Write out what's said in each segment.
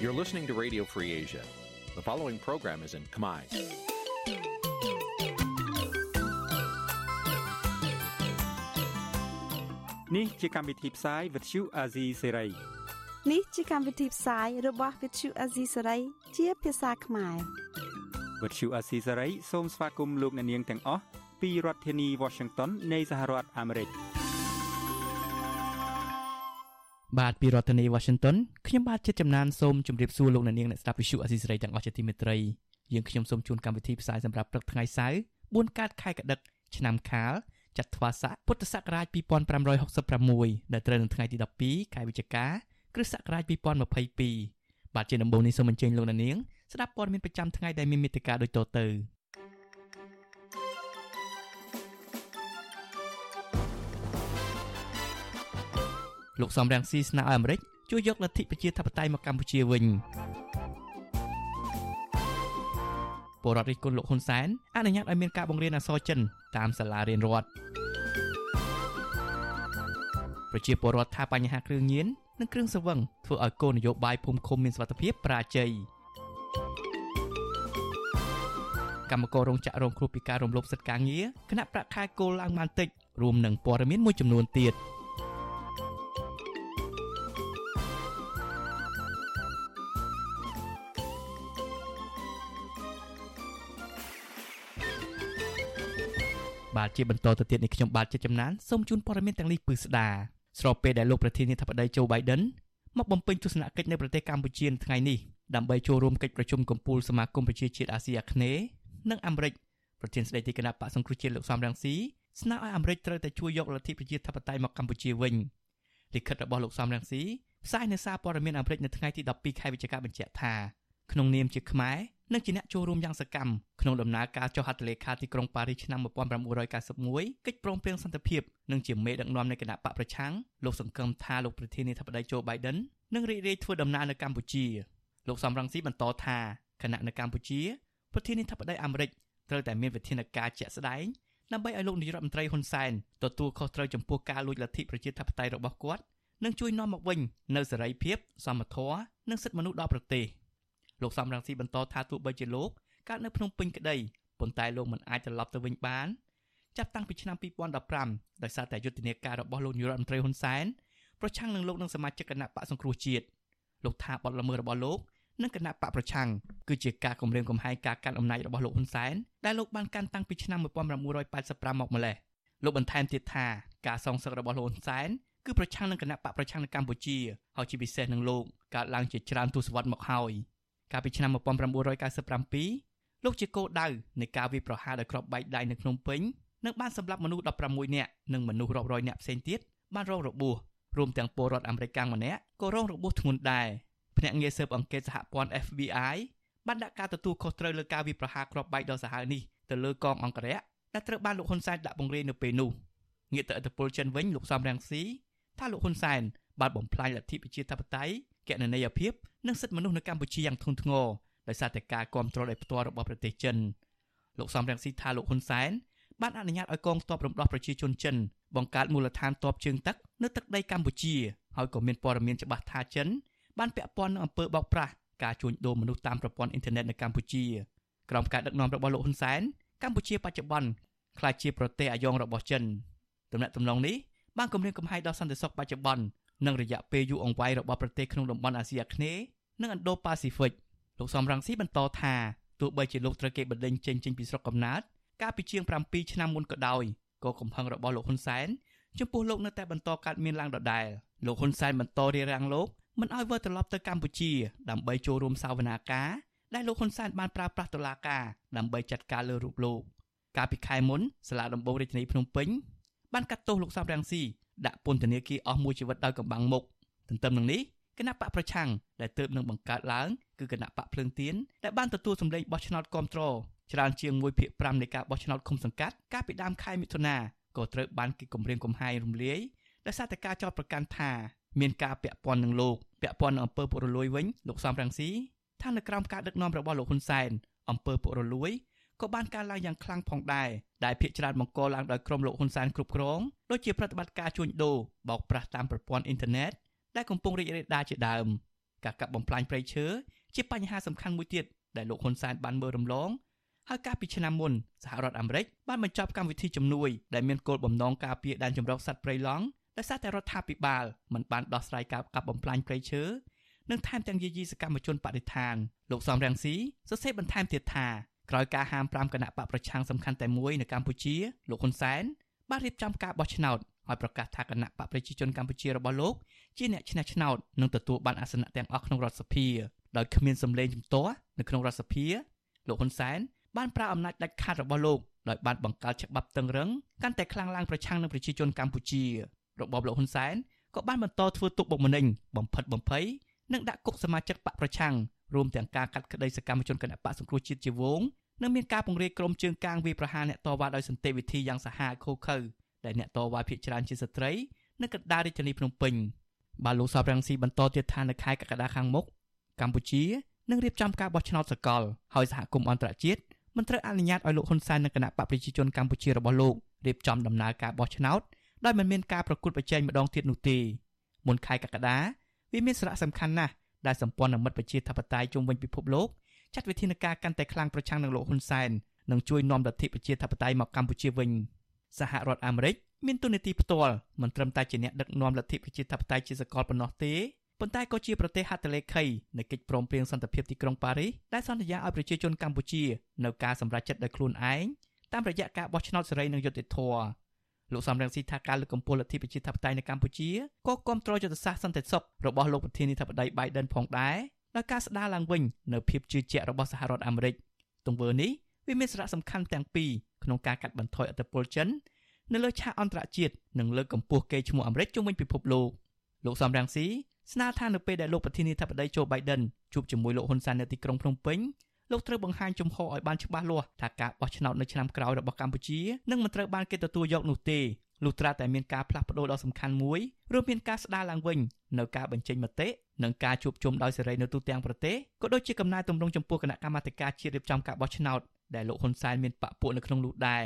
You're listening to Radio Free Asia. The following program is in Khmer. នេះជាកម្មវិធីផ្សាយ Vuthu Azizi Serai នេះជាកម្មវិធីផ្សាយរបស់ Vuthu Azizi Serai ជាភាសាខ្មែរ Vuthu Azizi Serai សូមស្វាគមន៍លោកអ្នកនាងទាំងអស់ពីរដ្ឋធានី Washington នៃសហរដ្ឋអាមេរិក បាទពីរដ្ឋធានី Washington ខ្ញុំបាទជាចំណានសូមជម្រាបសួរលោកអ្នកនាងអ្នកស្ដាប់វិទ្យុអស៊ីសេរីទាំងអស់ជាទីមេត្រីយើងខ្ញុំសូមជូនកម្មវិធីផ្សាយសម្រាប់ព្រឹកថ្ងៃសៅរ៍4កើតខែកដិកឆ្នាំខាលចត្វាស័កពុទ្ធសករាជ2566ដែលត្រូវនៅថ្ងៃទី12ខែវិច្ឆិកាគ្រិស្តសករាជ2022បាទជាដំបូងនេះសូមអញ្ជើញលោកអ្នកនាងស្ដាប់ព័ត៌មានប្រចាំថ្ងៃដែលមានមេត្តាដូចតទៅ លោកសំរងស៊ីស្នើឲ្យអាមេរិកជួយយកលទ្ធិប្រជាធិបតេយ្យមកកម្ពុជាវិញពលរដ្ឋរិះគន់លោកហ៊ុនសែនអនុញ្ញាតឲ្យមានការបង្រៀនអក្សរចិនតាមសាលារៀនរដ្ឋប្រជាពលរដ្ឋថាបញ្ហាគ្រឿងញៀននិងគ្រឿងសង្វឹងធ្វើឲ្យគោលនយោបាយភូមិឃុំមានសុវត្ថិភាពប្រាជ័យកម្មកររោងចក្ររងគ្រោះពីការរំលោភសិទ្ធិការងារគណៈប្រាក់ខែគោលឡើងបានតិចរួមនឹងព័ត៌មានមួយចំនួនទៀត។ បាទជាបន្តទៅទៀតនេះខ្ញុំបាទជាចំណានសូមជូនព័ត៌មានទាំងនេះពឺស្ដាស្របពេលដែលលោកប្រធានាធិបតីโจ Biden មកបំពេញទស្សនកិច្ចនៅប្រទេសកម្ពុជានៅថ្ងៃនេះដើម្បីចូលរួមកិច្ចប្រជុំកំពូលសមាគមប្រជាជាតិអាស៊ីអាគ្នេយ៍និងអាមេរិកប្រធានស្ដីទីគណៈបកសង្គ្រោះជាតិលោកសំរងស៊ីស្នើឲ្យអាមេរិកត្រូវតែជួយយកលទ្ធិប្រជាធិបតេយ្យមកកម្ពុជាវិញលិខិតរបស់លោកសំរងស៊ីផ្សាយនៅសារព័ត៌មានអាមេរិកនៅថ្ងៃទី12ខែវិច្ឆិកាបញ្ជាក់ថាក្នុងនាមជាខ្មែរ និងជាអ្នកចូលរួមយ៉ាងសកម្មក្នុងដំណើរការចុះហត្ថលេខាទីក្រុងប៉ារីសឆ្នាំ1991កិច្ចព្រមព្រៀងសន្តិភាពនិងជាមេដឹកនាំនៃគណៈបកប្រឆាំងលោកសង្កឹមថាលោកប្រធានាធិបតីโจ Biden នឹងរីករាយធ្វើដំណើរនៅកម្ពុជាលោកសំរងស៊ីបន្តថាគណៈនៅកម្ពុជាប្រធានាធិបតីអាមេរិកត្រូវតែមានវិធានការជាក់ស្ដែងដើម្បីឲ្យលោកនាយរដ្ឋមន្ត្រីហ៊ុនសែនទទួលខុសត្រូវចំពោះការលួចលទ្ធិប្រជាធិបតេយ្យរបស់គាត់និងជួយនាំមកវិញនូវសេរីភាព សមធម៌និងសិទ្ធិមនុស្សដល់ប្រទេស។ លោកសំរងស៊ីបន្តថាទោះបីជាលោកកើតនៅភ្នំពេញក្តីប៉ុន្តែលោកមិនអាចត្រឡប់ទៅវិញបានចាប់តាំងពីឆ្នាំ2015ដោយសារតែយុទ្ធនាការរបស់លោកនាយរដ្ឋមន្ត្រីហ៊ុនសែនប្រឆាំងនឹងលោកនឹងសមាជិកគណៈបកសង្គ្រោះជាតិលោកថាបទល្មើសរបស់លោកនិងគណៈបកប្រឆាំងគឺជាការគម្រាមកំហែងការកាន់អំណាចរបស់លោកហ៊ុនសែនដែលលោកបានកាន់តាំងពីឆ្នាំ1985មកម្លេះលោកបន្ថែមទៀតថាការសងសឹករបស់លោកហ៊ុនសែនគឺប្រឆាំងនឹងគណៈបកប្រឆាំងនៅកម្ពុជាហើយជាពិសេសនឹងលោកកើតឡើងជាច្រើនទសវត្សរ៍មកហើយ។ កាលពីឆ្នាំ1997លោកជាគោលដៅនៃការវាយប្រហារដោយគ្រាប់បែកដៃនៅភ្នំពេញនិងបានសម្លាប់មនុស្ស16នាក់និងមនុស្សរាប់រយនាក់ផ្សេងទៀតបានរងរបួសរួមទាំងពលរដ្ឋអាមេរិកម្នាក់ក៏រងរបួសធ្ងន់ដែរភ្នាក់ងារស៊ើបអង្កេតសហព័ន្ធ FBI បានដាក់ការទទួលខុសត្រូវលើការវាយប្រហារគ្រាប់បែកដ៏សាហាវនេះទៅលើកងអង្គរៈដែលត្រូវបានលោកហ៊ុនសែនដាក់បង្រៀននៅពេលនោះងាកទៅអធិពលចិនវិញលោកសំរងស៊ីថាលោកហ៊ុនសែនបានបំផ្លាញលទ្ធិប្រជាធិបតេយ្យ កណន័យភាពនិងសិទ្ធិមនុស្សនៅកម្ពុជាយ៉ាងធ្ងន់ធ្ងរដោយសារតែការគ្រប់គ្រងដោយផ្ទាល់របស់ប្រទេសចិនលោកសំរងស៊ីថាលោកហ៊ុនសែនបានអនុញ្ញាតឲ្យកងទ័ពរំដោះប្រជាជនចិនបង្កើតមូលដ្ឋានទ័ពជើងទឹកនៅទឹកដីកម្ពុជាហើយក៏មានព័ត៌មានច្បាស់ថាចិនបានពាក់ព័ន្ធនឹងអំពើបោកប្រាស់ការជួញដូរមនុស្សតាមប្រព័ន្ធអ៊ីនធឺណិតនៅកម្ពុជាក្រោមការដឹកនាំរបស់លោកហ៊ុនសែនកម្ពុជាបច្ចុប្បន្នក្លាយជាប្រទេសអាយ៉ងរបស់ចិនតំណែងតំណងនេះបានគម្រាមកំហែងដល់សន្តិសុខបច្ចុប្បន្ន និងរយៈពេលយូរអង្វែងរបស់ប្រទេសក្នុងតំបន់អាស៊ីអាគ្នេយ៍និងឥណ្ឌូប៉ាស៊ីហ្វិកលោកសំរងស៊ីបន្តថាទោះបីជាលោកត្រូវគេបណ្ដេញចេញចេញពីស្រុកកំណើតកាលពីជាង7ឆ្នាំមុនក៏ដោយក៏កំហឹងរបស់លោកហ៊ុនសែនចំពោះលោកនៅតែបន្តកើតមានឡើងដដែលលោកហ៊ុនសែនបន្តរារាំងលោកមិនឲ្យវិលត្រឡប់ទៅកម្ពុជា ដើម្បីចូលរួមសាវនាការដែលលោកហ៊ុនសែនបានប្រើប្រាស់តុលាការដើម្បីចាត់ការលើរូបលោកកាលពីខែមុនសាលាដំបងរាជធានីភ្នំពេញបានកាត់ទោសលោកសំរងស៊ី ដាក់ពន្ធនាគារអស់មួយជីវិតដោយកំបាំងមុខទន្ទឹមនឹងនេះគណៈបកប្រឆាំងដែលទើបនឹងបង្កើតឡើងគឺគណៈបកភ្លើងទៀនដែលបានទទួលសម្លេងបោះឆ្នោតគ្រប់គ្រងច្រើនជាង1ភាគ5នៃការបោះឆ្នោតឃុំសង្កាត់កាលពីដើមខែមិថុនាក៏ត្រូវបានគេគំរាមកំហែងរំលាយដោយសារតែការចោទប្រកាន់ថាមានការពាក់ព័ន្ធនឹងលោកពាក់ព័ន្ធនឹងអំពើពុករលួយវិញលោកសំរងស៊ីថានៅក្រោមការដឹកនាំរបស់លោកហ៊ុនសែនអំពើពុករលួយ ក៏បានកើនឡើងយ៉ាងខ្លាំងផងដែរដែលភាគច្រើនបង្កឡើងដោយក្រុមលោកហ៊ុនសែនគ្រប់គ្រងដូចជាប្រតិបត្តិការជួញដូរបោកប្រាស់តាមប្រព័ន្ធអ៊ីនធឺណិតដែលកំពុងរីករាលដាលជាដើមការកាប់បំផ្លាញព្រៃឈើជាបញ្ហាសំខាន់មួយទៀតដែលលោកហ៊ុនសែនបានមើលរំលងហើយកាលពីឆ្នាំមុនសហរដ្ឋអាមេរិកបានបញ្ចប់កម្មវិធីជំនួយដែលមានគោលបំណងការពារដែនជម្រកសត្វព្រៃឡង់ដោយសារតែរដ្ឋាភិបាលមិនបានដោះស្រាយការកាប់បំផ្លាញព្រៃឈើនិងថែមទាំងយាយីសកម្មជនបដិឋានលោកសំរងស៊ីសរសេរបន្ថែមទៀតថា ក្រោយការហាម5គណៈបកប្រឆាំងសំខាន់តែមួយនៅកម្ពុជាលោកហ៊ុនសែនបានរៀបចំការបោះឆ្នោតហើយប្រកាសថាគណៈបកប្រជាជនកម្ពុជារបស់លោកជាអ្នកឈ្នះឆ្នោតនិងទទួលបានអាសនៈទាំងអស់ក្នុងរដ្ឋសភាដោយគ្មានសម្លេងជំទាស់នៅក្នុងរដ្ឋសភាលោកហ៊ុនសែនបានប្រើអំណាចដាច់ខាតរបស់លោកដោយបានបង្កើតច្បាប់តឹងរឹងកាន់តែខ្លាំងឡើងប្រឆាំងនឹងប្រជាជនកម្ពុជារបបលោកហ៊ុនសែនក៏បានបន្តធ្វើទុកបុកម្នេញបំផិតបំភ័យនិងដាក់គុកសមាជិកបកប្រឆាំង រួមទាំងការកាត់ក្តីសកម្មជនគណបកសង្គ្រោះជាតិជាវងនិងមានការពង្រាយក្រុមជើងកាងវាយប្រហារអ្នកតវ៉ាដោយសន្តិវិធីយ៉ាងសាហាវឃោឃៅដែលអ្នកតវ៉ាភៀសច្រើនជាស្ត្រីនៅកណ្ដាលរាជធានីភ្នំពេញបាទលោកសពរាំងស៊ីបន្តទៀតថានៅខែកក្កដាខាងមុខកម្ពុជានឹងរៀបចំការបោះឆ្នោតសកលហើយសហគមន៍អន្តរជាតិមិនត្រូវអនុញ្ញាតឲ្យលោកហ៊ុនសែននិងគណៈបកប្រជាជនកម្ពុជារបស់លោករៀបចំដំណើរការបោះឆ្នោតដោយមិនមានការប្រកួតប្រជែងម្ដងទៀតនោះទេមុនខែកក្កដាវាមានសារៈសំខាន់ណាស់ ដែលសម្ព័ន្ធមិត្តប្រជាធិបតេយ្យជុំវិញពិភពលោកចាត់វិធានការកាន់តែខ្លាំងប្រឆាំងនឹងលោកហ៊ុនសែននិងជួយនាំលទ្ធិប្រជាធិបតេយ្យមកកម្ពុជាវិញសហរដ្ឋអាមេរិកមានទូនាទីផ្ទាល់មិនត្រឹមតែជាអ្នកដឹកនាំលទ្ធិប្រជាធិបតេយ្យជាសកលប៉ុណ្ណោះទេប៉ុន្តែក៏ជាប្រទេសហត្ថលេខីនៃកិច្ចព្រមព្រៀងសន្តិភាពទីក្រុងប៉ារីសដែលសន្យាឲ្យប្រជាជនកម្ពុជានៅការសម្រេចចិត្តដោយខ្លួនឯងតាមរយៈការបោះឆ្នោតសេរីនិងយុត្តិធម៌ លោកសំរងស៊ីថាការលើកកម្ពស់លទ្ធិប្រជាធិបតេយ្យនៅកម្ពុជាក៏គ្រប់គ្រងយុទ្ធសាស្ត្រសន្តិសុខរបស់លោកប្រធានាធិបតី Biden ផងដែរដោយការស្ដារឡើងវិញនៅភាពជឿជាក់របស់សហរដ្ឋអាមេរិកទង្វើនេះវាមានសារៈសំខាន់ទាំងពីរក្នុងការកាត់បន្ថយអធិបុលចិននៅលើឆាកអន្តរជាតិនិងលើកកម្ពស់កេរ្តិ៍ឈ្មោះអាមេរិកជុំវិញពិភពលោកលោកសំរងស៊ីស្នើថានៅពេលដែលលោកប្រធានាធិបតីโจ Biden ជួបជាមួយលោកហ៊ុនសែននៅទីក្រុងភ្នំពេញ លោកត្រូវបង្ហាញជំហរឲ្យបានច្បាស់លាស់ថាការបោះឆ្នោតនៅឆ្នាំក្រោយរបស់កម្ពុជានឹងមិនត្រូវបានគេទទួលយកនោះទេលុះត្រាតែមានការផ្លាស់ប្តូរដ៏សំខាន់មួយរួមមានការស្ដារឡើងវិញនៅការបញ្ចេញមតិនិងការជួបជុំដោយសេរីនៅទូទាំងប្រទេសក៏ដូចជាកំណែទម្រង់ចំពោះគណៈកម្មាធិការជាតិរៀបចំការបោះឆ្នោតដែលលោកហ៊ុនសែនមានបកពួកនៅក្នុងនោះដែរ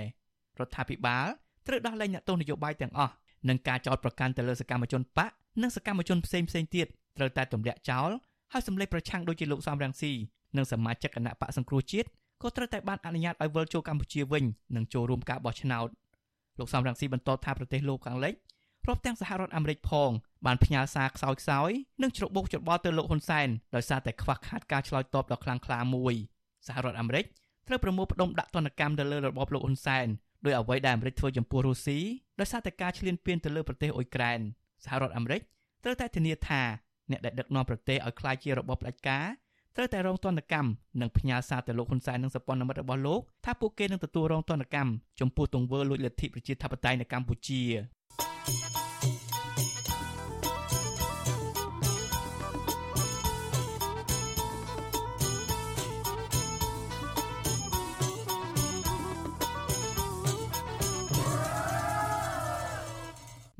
រដ្ឋាភិបាលត្រូវដោះលែងអ្នកទោសនយោបាយទាំងអស់និងការចោទប្រកាន់ទៅលើសកម្មជនបកនិងសកម្មជនផ្សេងផ្សេងទៀតត្រូវតែទម្លាក់ចោលហើយសម្លេចប្រឆាំងដូចជាលោកសំរងស៊ី និងសមាជិកគណៈបកសង្គ្រោះជាតិក៏ត្រូវតែបានអនុញ្ញាតឲ្យវិលចូលកម្ពុជាវិញនិងចូលរួមការបោះឆ្នោតលោកសំរងស៊ីបន្តថាប្រទេសលោកខាងលិចរាប់ទាំងសហរដ្ឋអាមេរិកផងបានផ្ញើសារខ្សោយខ្សោយនិងច្របូកច្របល់ទៅលោកហ៊ុនសែនដោយសារតែខ្វះខាតការឆ្លើយតបដ៏ខ្លាំងក្លាមួយសហរដ្ឋអាមេរិកត្រូវប្រមូលផ្ដុំដាក់ទណ្ឌកម្មទៅលើរបបលោកហ៊ុនសែនដោយអ្វីដែលអាមេរិកធ្វើចំពោះរុស្ស៊ីដោយសារតែការឈ្លានពានទៅលើប្រទេសអ៊ុយក្រែនសហរដ្ឋអាមេរិកត្រូវតែធានាថាអ្នកដែលដឹកនាំប្រទេសឲ្យក្លាយជារបបផ្ដាច់ការ ត្រូវតែរងទណ្ឌកម្មនិងផ្ញើសារទៅលោកហ៊ុនសែននិងសព័ន្ធមិត្តរបស់លោកថាពួកគេនឹងទទួលរងទណ្ឌកម្មចំពោះទង្វើលួចលទ្ធិប្រជាធិបតេយ្យនៅកម្ពុជា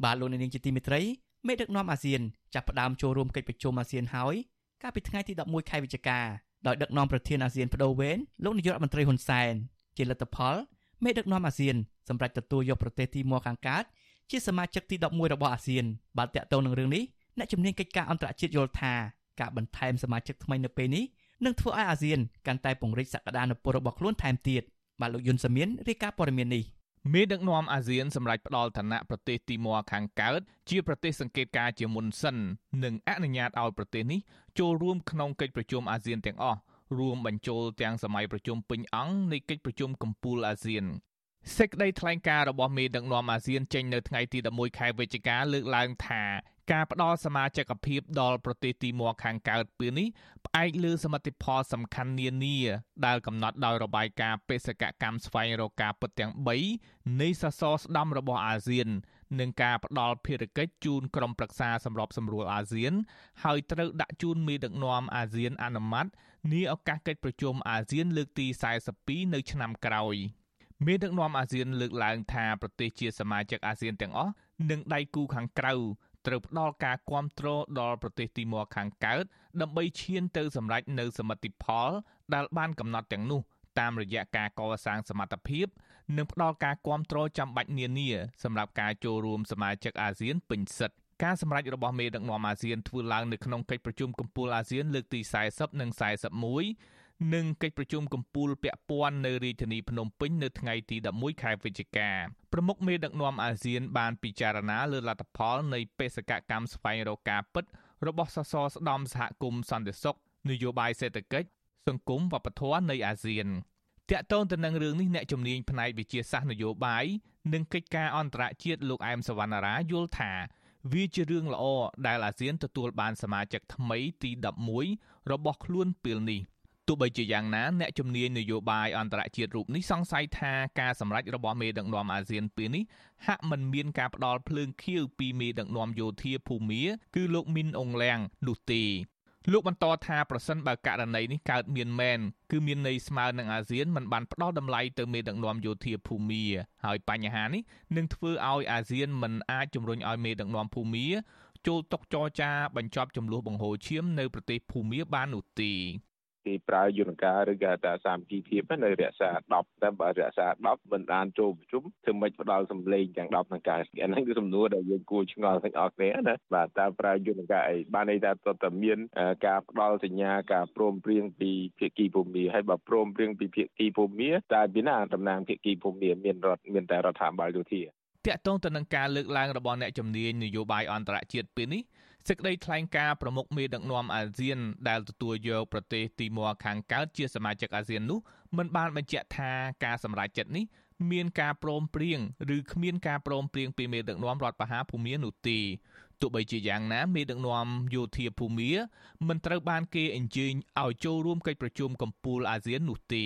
បាទលោកនាងជាទីមេត្រីមេដឹកនាំអាស៊ានចាប់ផ្ដើមចូលរួមកិច្ចប្រជុំអាស៊ានហើយ កាលពីថ្ងៃទី11ខែវិច្ឆិកាដោយដឹកនាំប្រធានអាស៊ានបដូវវេនលោកនាយករដ្ឋមន្ត្រីហ៊ុនសែនជាលទ្ធផលមេដឹកនាំអាស៊ានសម្រាប់ទទួលយកប្រទេសទីម៉ូខាងកើតជាសមាជិកទី11របស់អាស៊ានបាទតកតងនឹងរឿងនេះអ្នកជំនាញកិច្ចការអន្តរជាតិយល់ថាការបន្ថែមសមាជិកថ្មីនៅពេលនេះនឹងធ្វើឲ្យអាស៊ានកាន់តែពង្រីកសក្តានុពលរបស់ខ្លួនថែមទៀតបាទលោកយុនសាមៀនរាយការណ៍ព័ត៌មាននេះ មេដឹកនាំអាស៊ានសម្រាប់ផ្ដាល់ឋានៈប្រទេសទីម៉ូខាងកើតជាប្រទេសសង្កេតការជាមុនសិននិងអនុញ្ញាតឲ្យប្រទេសនេះចូលរួមក្នុងកិច្ចប្រជុំអាស៊ានទាំងអស់រួមបញ្ចូលទាំងសម័យប្រជុំពេញអង្គនៃកិច្ចប្រជុំកំពូលអាស៊ានសេចក្តីថ្លែងការណ៍របស់មេដឹកនាំអាស៊ានចេញនៅថ្ងៃទី11ខែវិច្ឆិកាលើកឡើងថា ការផ្ដល់សមាជិកភាពដល់ប្រទេសទីម៉ូខាងកើតពេលនេះផ្អែកលើសមិទ្ធផលសំខាន់នានា ដែលកំណត់ដោយរបាយការណ៍បេសកកម្មស្វែងរកការពិតទាំង3នៃសសរស្តម្ភរបស់អាស៊ាននិងការផ្ដល់ភារកិច្ចជូនក្រុមប្រឹក្សាសម្របសម្រួលអាស៊ាន ហើយត្រូវដាក់ជូនមេដឹកនាំអាស៊ានអនុម័តនាឱកាសកិច្ចប្រជុំអាស៊ានលើកទី42នៅឆ្នាំក្រោយមេដឹកនាំអាស៊ានលើកឡើងថាប្រទេសជាសមាជិកអាស៊ានទាំងអស់និងដៃគូខាងក្រៅ ត្រូវផ្ដល់ការគ្រប់គ្រងដល់ប្រទេសទីម៉ូខាងកើតដើម្បីឈានទៅសម្រេចនៅសមិទ្ធផល ដែលបានកំណត់ទាំងនោះតាមរយៈការកសាងសមត្ថភាព និងផ្ដល់ការគ្រប់គ្រងចាំបាច់នានាសម្រាប់ការចូលរួមសមាជិកអាស៊ានពេញសិទ្ធិការសម្រេចរបស់មេដឹកនាំអាស៊ានធ្វើឡើងនៅក្នុងកិច្ចប្រជុំកំពូលអាស៊ានលើកទី40និង41 និងកិច្ចប្រជុំកំពូលពាក់ព័ន្ធនៅរាជធានីភ្នំពេញនៅថ្ងៃទី11ខែវិច្ឆិកាប្រមុខមេដឹកនាំអាស៊ានបានពិចារណាលើលទ្ធផលនៃបេសកកម្មស្វែងរកការពិតរបស់សសរស្ដំសហគមន៍សន្តិសុខនយោបាយសេដ្ឋកិច្ចសង្គមវប្បធម៌នៃអាស៊ានតាក់ទងទៅនឹងរឿងនេះអ្នកជំនាញផ្នែកវិទ្យាសាស្ត្រនយោបាយនិងកិច្ចការអន្តរជាតិលោកអែមសវណ្ណារាយល់ថាវាជារឿងល្អដែលអាស៊ានទទួលបានសមាជិកថ្មីទី11របស់ខ្លួនពេលនេះ ទោះបីជាយ៉ាងណាអ្នកជំនាញនយោបាយអន្តរជាតិរូបនេះសង្ស័យថាការសម្រេចរបស់មេដឹកនាំអាស៊ានពេលនេះហាក់មិនមានការផ្ដល់ភ្លើងខៀវពីមេដឹកនាំយោធាភូមាគឺលោកមីនអងលៀងនោះទេលោកបន្តថាប្រសិនបើករណីនេះកើតមានមែនគឺមានន័យស្មើនឹងអាស៊ានមិនបានផ្ដល់តម្លៃទៅមេដឹកនាំយោធាភូមាហើយបញ្ហានេះនឹងធ្វើឲ្យអាស៊ានមិនអាចជំរុញឲ្យមេដឹកនាំភូមាចូលតុចរចាបញ្ចប់ចំនួនបង្ហូរឈាមនៅប្រទេសភូមាបាននោះទេ គេប្រើយន្តការឬក៏ថាសាមគ្គីភាពនៅរក្សា10តែបើរក្សា10មិនបានចូលប្រជុំធ្វើម៉េចផ្ដល់សម្លេងទាំង10នឹងកើតអាហ្នឹងគឺសំណួរដែលយើងគួរឆ្ងល់ទាំងអស់គ្នាណាបាទតើប្រើយន្តការអីបានន័យថាតើតើមានការផ្ដល់សញ្ញាការព្រមព្រៀងពីភាគីភូមិហើយបើព្រមព្រៀងពីភាគីភូមិតើពីណាតំណាងភាគីភូមិមានរដ្ឋមានតែរដ្ឋាភិបាលយោធាតាក់ទងទៅនឹងការលើកឡើងរបស់អ្នកជំនាញនយោបាយអន្តរជាតិពេលនេះ សេចក្តីថ្លែងការណ៍ប្រមុខមេដឹកនាំអាស៊ានដែលទទួលយកប្រទេសទីម័រខាងកើតជាសមាជិកអាស៊ាននោះមិនបានបញ្ជាក់ថាការសម្រេចចិត្តនេះមានការព្រមព្រៀងឬគ្មានការព្រមព្រៀងពីមេដឹកនាំរដ្ឋបហាភូមានោះទេទោះបីជាយ៉ាងណាមេដឹកនាំយោធាភូមាមិនត្រូវបានគេអញ្ជើញឲ្យចូលរួមកិច្ចប្រជុំកំពូលអាស៊ាននោះទេ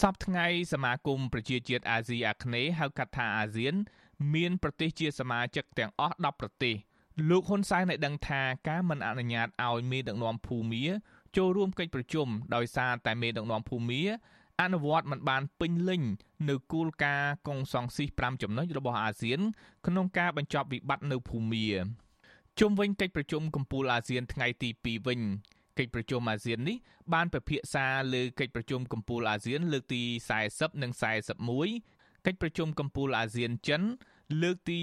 សប្តាហ៍ថ្ងៃសមាគមប្រជាជាតិអាស៊ីអាគ្នេយ៍ហៅកាត់ថាអាស៊ាន មានប្រទេសជាសមាជិកទាំងអស់10ប្រទេស លោកហ៊ុនសែនបានដឹងថាការមិនអនុញ្ញាតឲ្យមេដឹកនាំភូមាចូលរួមកិច្ចប្រជុំដោយសារតែមេដឹកនាំភូមាអនុវត្តមិនបានពេញលេញនៅគោលការណ៍កុងសង្ស៊ីស5ចំណុចរបស់អាស៊ាន ក្នុងការបញ្ចប់វិបត្តិនៅភូមាជុំវិញកិច្ចប្រជុំកំពូលអាស៊ានថ្ងៃទី2វិញកិច្ចប្រជុំអាស៊ាននេះបានពិភាក្សាលើកិច្ចប្រជុំកំពូលអាស៊ាន លើកទី40និង41កិច្ចប្រជុំកំពូលអាស៊ានចិនលើកទី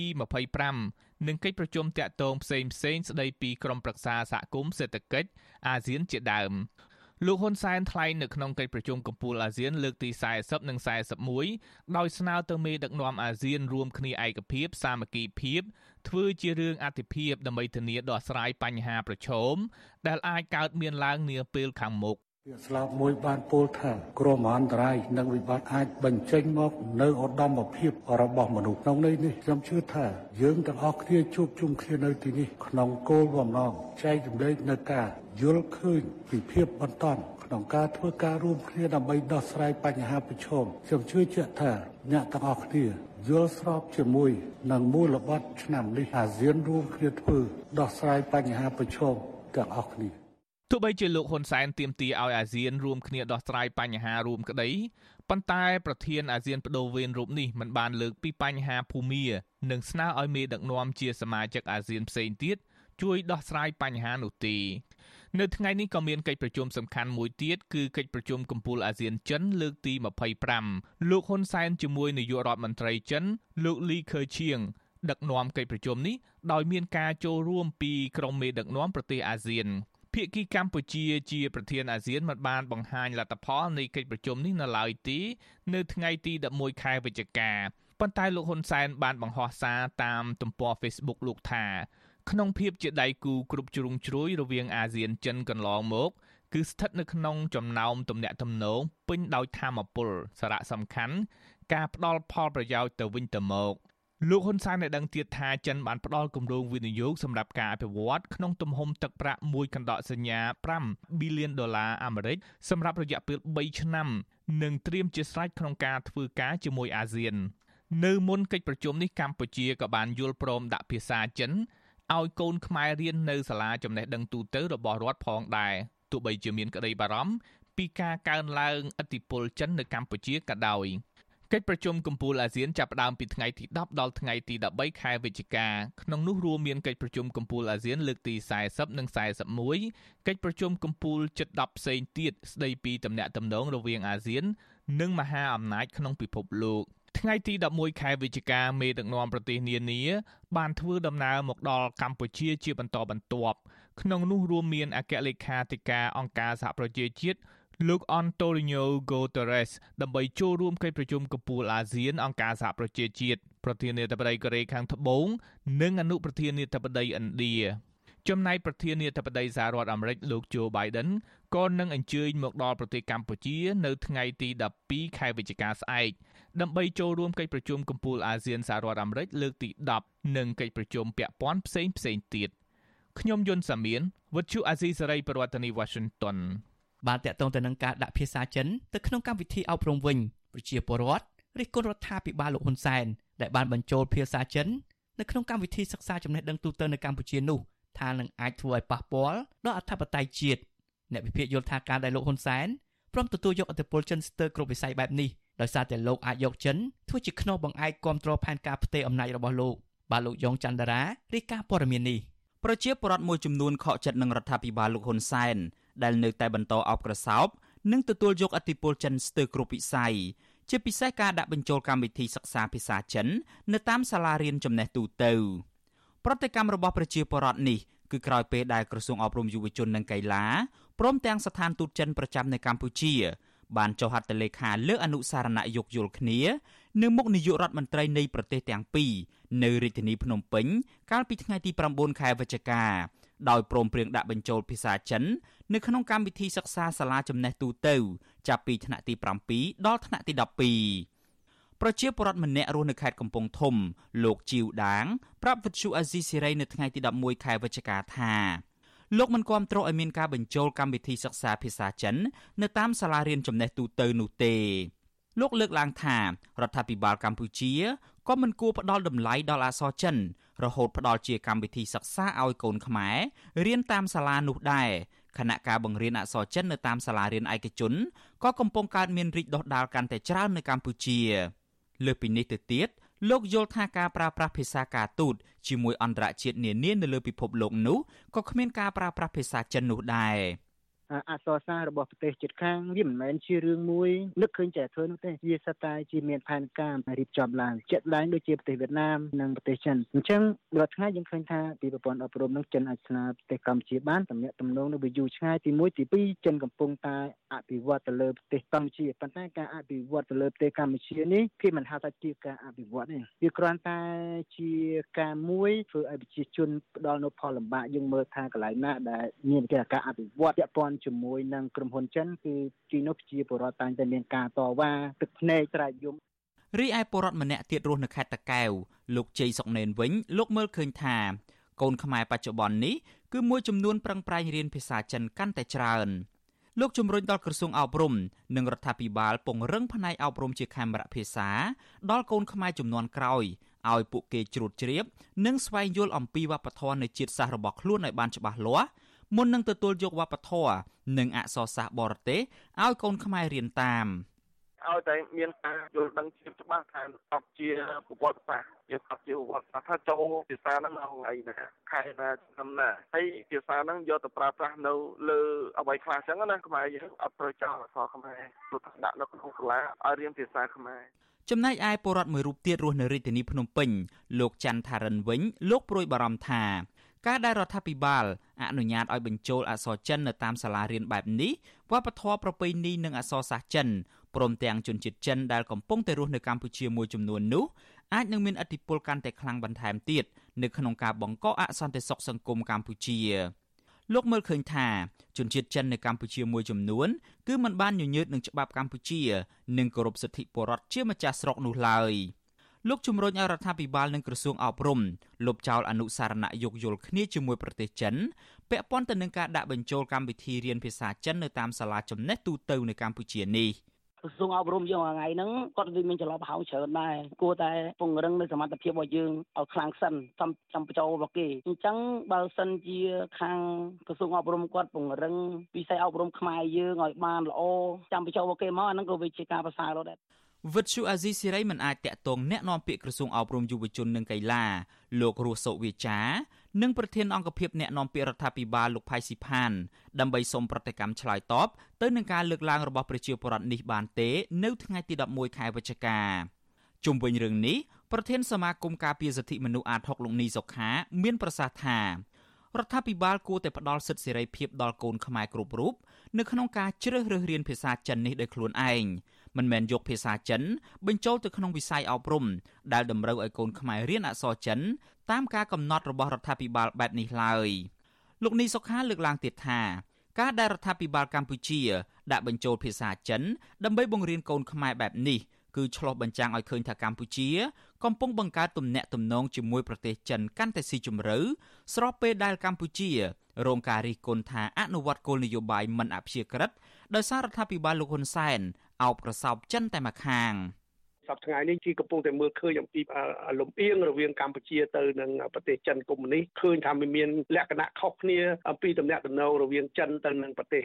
25 និងកិច្ចប្រជុំតាក់ទងផ្សេងផ្សេងស្ដីពីក្រមប្រឹក្សាសហគមន៍សេដ្ឋកិច្ចអាស៊ានជាដើមលោកហ៊ុនសែនថ្លែងនៅក្នុងកិច្ចប្រជុំកំពូលអាស៊ានលើកទី40និង41ដោយស្នើទៅមេដឹកនាំអាស៊ានរួមគ្នាឯកភាពសាមគ្គីភាពធ្វើជារឿងអតិភិបដើម្បីធានាដោះស្រាយបញ្ហាប្រឈមដែលអាចកើតមានឡើងនាពេលខាងមុខវា ស្លោកមួយបានពោលថាគ្រោះមហន្តរាយនិងវិបត្តិអាចបញ្ចេញមកនៅឧត្តមភាពរបស់មនុស្សក្នុងន័យនេះខ្ញុំជឿថាយើងទាំងអស់គ្នាជួបជុំគ្នានៅទីនេះក្នុងគោលបំណងចែកចម្លែកនៅការយល់ឃើញពីភាពបន្តក្នុងការធ្វើការរួមគ្នាដើម្បីដោះស្រាយបញ្ហាប្រឈមខ្ញុំជឿជាក់ថាអ្នកទាំងអស់គ្នាយល់ស្របជាមួយនឹងមូលបត្រឆ្នាំនេះអាស៊ានរួមគ្នាធ្វើដោះស្រាយបញ្ហាប្រឈមទាំងអស់គ្នា ទោះបីជាលោកហ៊ុនសែនទាមទារឲ្យអាស៊ានរួមគ្នាដោះស្រាយបញ្ហារួមក្តីប៉ុន្តែប្រធានអាស៊ានបដូវវេនរូបនេះមិនបានលើកពីបញ្ហាភូមានិងស្នើឲ្យមេដឹកនាំជាសមាជិកអាស៊ានផ្សេងទៀតជួយដោះស្រាយបញ្ហានោះទេនៅថ្ងៃនេះក៏មានកិច្ចប្រជុំសំខាន់មួយទៀតគឺកិច្ចប្រជុំកំពូលអាស៊ានចិនលើកទី25លោកហ៊ុនសែនជាមួយនាយករដ្ឋមន្ត្រីចិន លោកលីខឺឈៀងដឹកនាំកិច្ចប្រជុំនេះដោយមានការចូលរួមពីក្រុមមេដឹកនាំប្រទេសអាស៊ាន ភាគីកម្ពុជាជាប្រធានអាស៊ានមិនបានបង្ហាញលទ្ធផលនៃកិច្ចប្រជុំនេះនៅឡើយទេនៅថ្ងៃទី11ខែវិច្ឆិកាប៉ុន្តែលោកហ៊ុនសែនបានបង្ហោះសារតាមទំព័រ Facebook លោកថាក្នុងភាពជាដៃគូគ្រប់ជ្រុងជ្រោយរវាងអាស៊ានចិនកន្លងមកគឺស្ថិតនៅក្នុងចំណោមទំនាក់ទំនងពេញដោយធម៌ពលសារៈសំខាន់ការផ្ដល់ផលប្រយោជន៍ទៅវិញទៅមក លោកហ៊ុនសែនបានដឹងទៀតថាចិនបានផ្ដល់គម្រោងវិនិយោគសម្រាប់ការអភិវឌ្ឍក្នុងទំហំទឹកប្រាក់មួយកណ្ដកសញ្ញា5ប៊ីលានដុល្លារអាមេរិកសម្រាប់រយៈពេល3ឆ្នាំនិងត្រៀមជាស្រេចក្នុងការធ្វើការជាមួយអាស៊ាន នៅមុនកិច្ចប្រជុំនេះកម្ពុជាក៏បានយល់ព្រមដាក់ភាសាចិនឲ្យកូនខ្មែររៀននៅសាលាចំណេះដឹងទូទៅរបស់រដ្ឋផងដែរទោះបីជាមានក្តីបារម្ភពីការកើនឡើងឥទ្ធិពលចិននៅកម្ពុជាក៏ដោយ កិច្ចប្រជុំកំពូលអាស៊ានចាប់ផ្ដើមពីថ្ងៃទី10ដល់ថ្ងៃទី13ខែវិច្ឆិកាក្នុងនោះរួមមានកិច្ចប្រជុំកំពូលអាស៊ានលើកទី40និង41កិច្ចប្រជុំកំពូលជិត10ផ្សេងទៀតស្ដីពីទំនាក់ទំនងរវាងអាស៊ាន និងមហាអំណាចក្នុងពិភពលោកថ្ងៃទី11ខែវិច្ឆិកាមេដឹកនាំប្រទេសនានាបានធ្វើដំណើរមកដល់កម្ពុជាជាបន្តបន្ទាប់ក្នុងនោះរួមមានអគ្គលេខាធិការអង្គការសហប្រជាជាតិ លោក Antonio Guterres ដើម្បីចូលរួមកិច្ចប្រជុំកំពូលអាស៊ានអង្គការសហប្រជាជាតិប្រធានាធិបតីកូរ៉េខាងត្បូង និងអនុប្រធានាធិបតីឥណ្ឌាចំណែកប្រធានាធិបតីសហរដ្ឋអាមេរិកលោក Joe Biden ក៏នឹងអញ្ជើញមកដល់ប្រទេសកម្ពុជា នៅថ្ងៃទី12ខែវិច្ឆិកាស្អែកដើម្បីចូលរួមកិច្ចប្រជុំកំពូលអាស៊ានសហរដ្ឋអាមេរិកលើកទី10និងកិច្ចប្រជុំពាក់ព័ន្ធផ្សេងផ្សេងទៀតខ្ញុំយុនសាមៀនវិទ្យុអាស៊ីសេរីប្រធានាធិបតី Washington បានតាក់ទងទៅនឹងការដាក់ភាសាចិនទៅក្នុងកម្មវិធីអប់រំវិញប្រជាពលរដ្ឋរិះគន់រដ្ឋាភិបាលលោកហ៊ុនសែនដែលបានបញ្ចូលភាសាចិននៅក្នុងកម្មវិធីសិក្សាចំណេះដឹងទូទៅនៅកម្ពុជានោះថានឹងអាចធ្វើឲ្យប៉ះពាល់ដល់អធិបតេយ្យជាតិអ្នកវិភាគយល់ថាការដែលលោកហ៊ុនសែនព្រមទទួលយកអធិបុលចិនស្ទើរគ្រប់វិស័យបែបនេះដោយសារតែលោកអាចយកចិនធ្វើជាខ្នោះបង្អែកគ្រប់គ្រងផែនការផ្ទេរអំណាចរបស់លោកបាទលោកយ៉ងច័ន្ទរារាយការណ៍ព័ត៌មាននេះប្រជាពលរដ្ឋមួយចំនួនខកចិត្តនឹងរដ្ឋាភិបាលលោកហ៊ុនសែន ដែលនៅតែបន្តអោបក្រសោបនិងទទួលយកអធិបុលចិនស្ទើរគ្រប់វិស័យជាពិសេសការដាក់បញ្ចូលកម្មវិធីសិក្សាភាសាចិន នៅតាមសាលារៀនចំណេះទូទៅ ប្រតិកម្មរបស់ប្រជាពលរដ្ឋនេះគឺក្រោយពេលដែលក្រសួងអប់រំយុវជននិងកីឡាព្រមទាំងស្ថានទូតចិនប្រចាំនៅកម្ពុជា បានចុះហត្ថលេខាលើអនុសារណៈយោគយល់គ្នានៅមុខនាយករដ្ឋមន្ត្រីនៃប្រទេសទាំងពីរនៅរាជធានីភ្នំពេញកាលពីថ្ងៃទី9ខែវិច្ឆិកា ដោយព្រមព្រៀងដាក់បញ្ចូលភាសាចិននៅក្នុងកម្មវិធីសិក្សាសាលាចំណេះទូទៅ ចាប់ពីថ្នាក់ទី7ដល់ថ្នាក់ទី12ប្រជាពលរដ្ឋម្នាក់រស់នៅខេត្តកំពង់ធំ លោកជីវដាង ប្រាប់វិទ្យុអាស៊ីសេរីនៅថ្ងៃទី11ខែវិច្ឆិកាថាលោកមិនគាំទ្រឲ្យមានការបញ្ចូលកម្មវិធីសិក្សាភាសាចិន នៅតាមសាលារៀនចំណេះទូទៅនោះទេលោកលើកឡើងថារដ្ឋាភិបាលកម្ពុជាក៏មិនគួរផ្ដល់តម្លៃដល់អក្សរចិន រហូតផ្ដល់ជាកម្មវិធីសិក្សាឲ្យកូនខ្មែររៀនតាមសាលានោះដែរខណៈការបង្រៀនអក្សរចិននៅតាមសាលារៀនឯកជនក៏កំពុងកើតមានរីកដុះដាលកាន់តែច្រើននៅកម្ពុជាលើសពីនេះទៅទៀតលោកយល់ថាការប្រើប្រាស់ភាសាការទូតជាមួយអន្តរជាតិនានានៅលើពិភពលោកនោះក៏គ្មានការប្រើប្រាស់ភាសាចិននោះដែរ។ អសរសាស្ត្ររបស់ប្រទេសជិតខាងវាមិនមែនជារឿងមួយនឹកឃើញតែធ្វើនោះទេវាសិតតែជាមានផែនការរៀបចំឡើងជាក់ឡើងដូចជាប្រទេសវៀតណាមនិងប្រទេសចិនអញ្ចឹងរាល់ថ្ងៃយើងឃើញថាពីប្រព័ន្ធអប់រំនឹងចិនអាចស្នើប្រទេសកម្ពុជាបានតំណាក់តំណងនៅវាយូរឆ្ងាយទី1ទី2ចិនកំពុងតែអភិវឌ្ឍទៅលើប្រទេសកម្ពុជាប៉ុន្តែការអភិវឌ្ឍទៅលើប្រទេសកម្ពុជានេះគេមិនហៅថាជាការអភិវឌ្ឍទេវាគ្រាន់តែជាការមួយធ្វើឲ្យប្រជាជនផ្ដល់នូវផលលំបាកយើងមើលថាកន្លែងណាដែលមានគេការអភិវឌ្ឍពាក់ព័ន្ធជាមួយនឹងក្រុមហ៊ុនចិនគឺទីនោះជាបរិវត្តតែងតែមានការតវ៉ាទឹកភ្នែកត្រែកយំរីឯពលរដ្ឋម្នាក់ទៀតរស់នៅខេត្តតាកែវលោកជ័យសុកណេនវិញលោកមើលឃើញថាកូនខ្មែរបច្ចុប្បន្ននេះគឺមួយចំនួនប្រឹងប្រែងរៀនភាសាចិនកាន់តែច្រើនលោកជំរុញដល់ក្រសួងអប់រំនិងរដ្ឋាភិបាលពង្រឹងផ្នែកអប់រំជាខេមរៈភាសាដល់កូនខ្មែរចំនួនក្រោយឲ្យពួកគេជ្រួតជ្រាប និងស្វែងយល់អំពីវប្បធម៌នៃជាតិសាសន៍របស់ខ្លួនឲ្យបានច្បាស់លាស់ មុននឹងទទួលយកវប្បធម៌និងអក្សរសាស្ត្របរទេសឲ្យកូនខ្មែររៀនតាមឲ្យតែមានការយល់ដឹងជាច្បាស់ថាអបជាប្រវត្តិសាស្ត្រជាអបជាប្រវត្តិសាស្ត្រថាចូលភាសាហ្នឹងនៅថ្ងៃណាខែណាឆ្នាំណាហើយភាសាហ្នឹងយកទៅប្រើប្រាស់នៅលើអ្វីខ្លះអញ្ចឹងណាខ្មែរយើងអត់ត្រូវចោលអក្សរខ្មែរព្រោះថាដាក់នៅក្នុងសាលាឲ្យរៀនភាសាខ្មែរចំណែកឯពលរដ្ឋមួយរូបទៀតរស់នៅរាជធានីភ្នំពេញលោកច័ន្ទថារិនវិញលោកព្រួយបារម្ភថា ការដែលរដ្ឋាភិបាលអនុញ្ញាតឲ្យបញ្ចូលអក្សរចិននៅតាមសាលារៀនបែបនេះវប្បធម៌ប្រពៃណីនិងអក្សរសាស្ត្រចិនព្រមទាំងជនជាតិចិនដែលកំពុងតែរស់នៅកម្ពុជាមួយចំនួននោះអាចនឹងមានឥទ្ធិពលកាន់តែខ្លាំងបន្ថែមទៀតនៅក្នុងការបង្កអសន្តិសុខសង្គមកម្ពុជាលោកមើលឃើញថាជនជាតិចិននៅកម្ពុជាមួយចំនួនគឺមិនបានញញើតនឹងច្បាប់កម្ពុជា និងគោរពសិទ្ធិពលរដ្ឋជាម្ចាស់ស្រុកនោះឡើយ។ លោកជំរុញឲ្យរដ្ឋាភិបាលនិងក្រសួងអប់រំលុបចោលអនុសារណៈយោគយល់គ្នាជាមួយប្រទេសចិនពាក់ព័ន្ធទៅនឹងការដាក់បញ្ចូលកម្មវិធីរៀនភាសាចិននៅតាមសាលាចំណេះទូទៅនៅកម្ពុជានេះក្រសួងអប់រំយើងថ្ងៃហ្នឹងគាត់វាមានចន្លោះប្រហោងច្រើនដែរគួរតែពង្រឹងនៅសមត្ថភាពរបស់យើងឲ្យខ្លាំងសិនតាមតាមបញ្ចូលរបស់គេអញ្ចឹងបើសិនជាខាងក្រសួងអប់រំគាត់ពង្រឹងវិស័យអប់រំខ្មែរយើងឲ្យបានល្អចាំបញ្ចូលរបស់គេមកអាហ្នឹងក៏វាជាការប្រសើរដែរ វិទ្យុអាស៊ីសេរីមិនអាចតាក់ទងแนะនាំពាក្យក្រសួងអប់រំយុវជននិងកីឡាលោករស់សុវិចានិងប្រធានអង្គភិបអ្នកនាំពាក្យរដ្ឋាភិបាលលោកផៃស៊ីផានដើម្បីសូមប្រតិកម្មឆ្លើយតបទៅនឹងការលើកឡើងរបស់ប្រជាពលរដ្ឋនេះបានទេនៅថ្ងៃទី11ខែវិច្ឆិកាជុំវិញរឿងនេះប្រធានសមាគមការពារសិទ្ធិមនុស្សអាត6លោកនីសុខាមានប្រសាសន៍ថារដ្ឋាភិបាលគួរតែផ្ដល់សិទ្ធិសេរីភាពដល់កូនខ្មែរគ្រប់រូបនៅក្នុងការជ្រើសរើសរៀនភាសាចិននេះដោយខ្លួនឯង មិនមែនយកភាសាចិនបញ្ចូលទៅក្នុងវិស័យអប់រំដែលតម្រូវឲ្យកូនខ្មែររៀនអក្សរចិនតាមការកំណត់របស់រដ្ឋាភិបាលបែបនេះឡើយលោកនីសុខាលើកឡើងទៀតថាការដែលរដ្ឋាភិបាលកម្ពុជាដាក់បញ្ចូលភាសាចិនដើម្បីបង្រៀនកូនខ្មែរបែបនេះគឺឆ្លុះបញ្ចាំងឲ្យឃើញថាកម្ពុជា កំពុងបង្កើតទំនាក់ទំនងជាមួយប្រទេសចិនកាន់តែស៊ីជម្រៅស្របពេលដែលកម្ពុជារងការរិះគន់ថាអនុវត្តគោលនយោបាយមិនអព្យាក្រឹតដោយសាររដ្ឋាភិបាលលោកហ៊ុនសែន អោបក្រសោបចិនតែម្ខាង។សប្តាហ៍ថ្ងៃនេះជាកំពុងតែមើលឃើញអំពីលំអៀងរវាងកម្ពុជាទៅនឹងប្រទេសចិនកុម្មុយនីសឃើញថាមាន លក្ខណៈខុសគ្នាអំពីតំណែងតំណងរវាងចិនទៅនឹងប្រទេស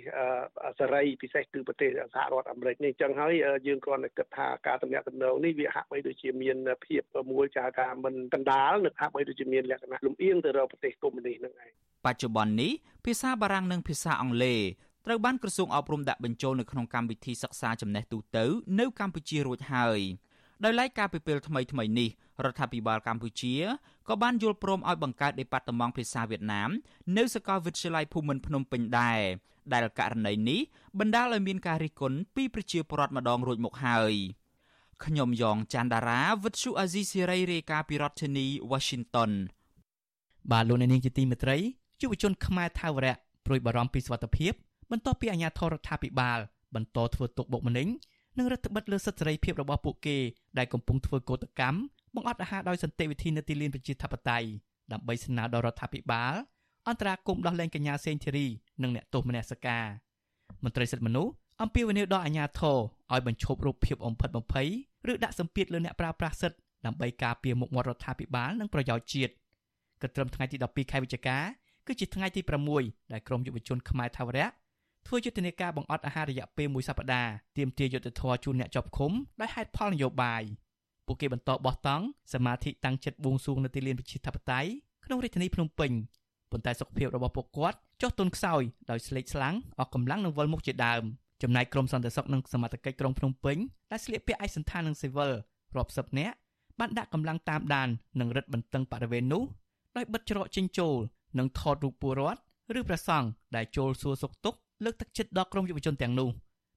សេរីពិសេសគឺប្រទេសសហរដ្ឋអាមេរិកនេះអញ្ចឹងហើយយើងគ្រាន់តែគិតថាការតំណែងតំណងនេះវាហាក់បីដូចជាមានភាពមួយចាថាមិនកណ្ដាលនិងហាក់បីដូចជាមានលក្ខណៈលំអៀងទៅរកប្រទេសកុម្មុយនីសហ្នឹងឯងបច្ចុប្បន្ននេះភាសាបារាំងនិងភាសាអង់គ្លេស ត្រូវបានក្រសួងអប់រំដាក់បញ្ចូលនៅក្នុងកម្មវិធីសិក្សាចំណេះទូទៅនៅកម្ពុជារួចហើយដោយឡែកការពីពេលថ្មីថ្មីនេះរដ្ឋាភិបាលកម្ពុជាក៏បានយល់ព្រមឲ្យបង្កើតដេប៉ាតឺម៉ង់ភាសាវៀតណាមនៅសាកលវិទ្យាល័យភូមិន្ទភ្នំពេញដែរដែលករណីនេះបណ្ដាលឲ្យមានការរិះគន់ពីប្រជាពលរដ្ឋម្ដងរួចមកហើយខ្ញុំយ៉ងច័ន្ទដារាវិទ្យុអាស៊ីសេរីរាយការណ៍ពីរដ្ឋធានី Washington បាទលោកអ្នកនាងជាទីមេត្រីយុវជនខ្មែរថាវរៈព្រួយបារម្ភពីសុវត្ថិភាព បន្ទាប់ពីអាជ្ញាធររដ្ឋាភិបាលបន្តធ្វើទុកបុកម្នេញនិងរដ្ឋបិទលើសិទ្ធិសេរីភាពរបស់ពួកគេដែលកំពុងធ្វើកោតកម្មបង្អត់អាហារដោយសន្តិវិធីនៅទីលានប្រជាធិបតេយ្យដើម្បីស្នើដល់រដ្ឋាភិបាលអន្តរាគមន៍ដោះលែងកញ្ញាសេងធីរីនិងអ្នកទោសមនសិការមន្ត្រីសិទ្ធិមនុស្សអំពាវនាវដល់អាជ្ញាធរឲ្យបញ្ឈប់រូបភាពអំផិតបំភ័យឬដាក់សម្ពាធលើអ្នកប្រើប្រាស់សិទ្ធិដើម្បីការពារមុខមាត់រដ្ឋាភិបាលនិងប្រយោជន៍ជាតិក៏ត្រឹមថ្ងៃទី12ខែវិច្ឆិកាគឺជាថ្ងៃទី6ដែលក្រមយុវជនខ្មែរថាវរៈ ធ្វើយុទ្ធនាការបង្អត់អាហាររយៈពេលមួយសប្តាហ៍ទាមទារយុត្តិធម៌ជូនអ្នកជាប់ឃុំដោយហេតុផលនយោបាយពួកគេបន្តបោះតង់សមាធិតាំងចិត្តបួងសួងនៅទីលានប្រជាធិបតេយ្យក្នុងរាជធានីភ្នំពេញប៉ុន្តែសុខភាពរបស់ពួកគាត់ចុះទុនខ្សោយដោយស្លេកស្លាំងអស់កម្លាំងនិងវិលមុខជាដើមចំណែកក្រុមសន្តិសុខនិងសមត្ថកិច្ចក្រុងភ្នំពេញដែលស្លៀកពាក់ឯកសណ្ឋាននិងស៊ីវិលរាប់សិបនាក់បានដាក់កម្លាំងតាមដាននិងរឹតបន្តឹងបរិវេណនោះដោយបិទច្រកចេញចូលនិងថតរូបពលរដ្ឋឬព្រះសង្ឃដែលចូលសួរសុខទុក្ខ លើកទឹកចិត្តដល់ក្រុមយុវជនទាំងនោះ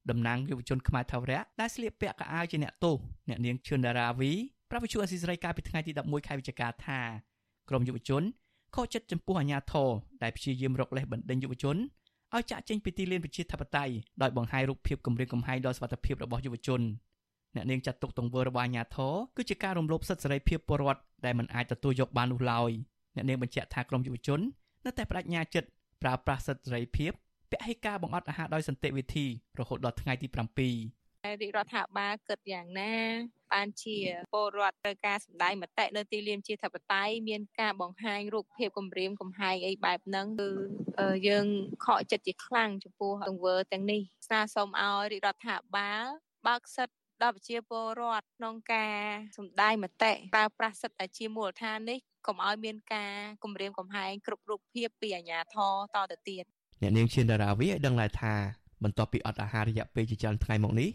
តំណាងយុវជនខ្មែរថាវរៈដែលស្លៀកពាក់កៅអៅជាអ្នកទោសអ្នកនាងឈឿនដារាវីប្រពន្ធអសីសេរីកាលពីថ្ងៃទី11ខែវិច្ឆិកាថាក្រុមយុវជនខកចិត្តចំពោះអាញាធរដែលព្យាយាមរកលេសបណ្ដេញយុវជនឲ្យចាក់ចេញពីទីលានប្រជាធិបតេយ្យដោយបង្ហាញរូបភាពគម្រាមកំហែងដល់សុវត្ថិភាពរបស់យុវជនអ្នកនាងចាត់ទុកទង្វើរបស់អាញាធរគឺជាការរំលោភសិទ្ធិសេរីភាពពលរដ្ឋដែលមិនអាចទទួលយកបាននោះឡើយអ្នកនាងបញ្ជាក់ថាក្រុមយុវជននៅតែបដិញ្ញាចិត្តប្រើប្រាស់សិទ្ធិសេរីភាព ពហិការបង្អត់អាហារដោយសន្តិវិធីរហូតដល់ថ្ងៃទី7រាជរដ្ឋាភិបាលគិតយ៉ាងណា បានជាពលរដ្ឋត្រូវការសម្ដែងមតិនៅទីលានជាធិបតេយ្យមានការបង្ហាញរូបភាពគម្រាមកំហែងអីបែបហ្នឹងគឺយើងខកចិត្តជាខ្លាំងចំពោះទង្វើទាំងនេះស្នើសុំឲ្យរាជរដ្ឋាភិបាលបើកសិទ្ធិដល់ប្រជាពលរដ្ឋក្នុងការសម្ដែងមតិប្រើប្រាស់សិទ្ធិជាមូលដ្ឋាននេះកុំឲ្យមានការគម្រាមកំហែងគ្រប់រូបភាពពីអាជ្ញាធរតទៅទៀត អ្នកនាងឈៀនដារាវីឲ្យដឹងដែរថាបន្ទាប់ពីអត់អាហាររយៈពេលជាច្រើនថ្ងៃមកនេះ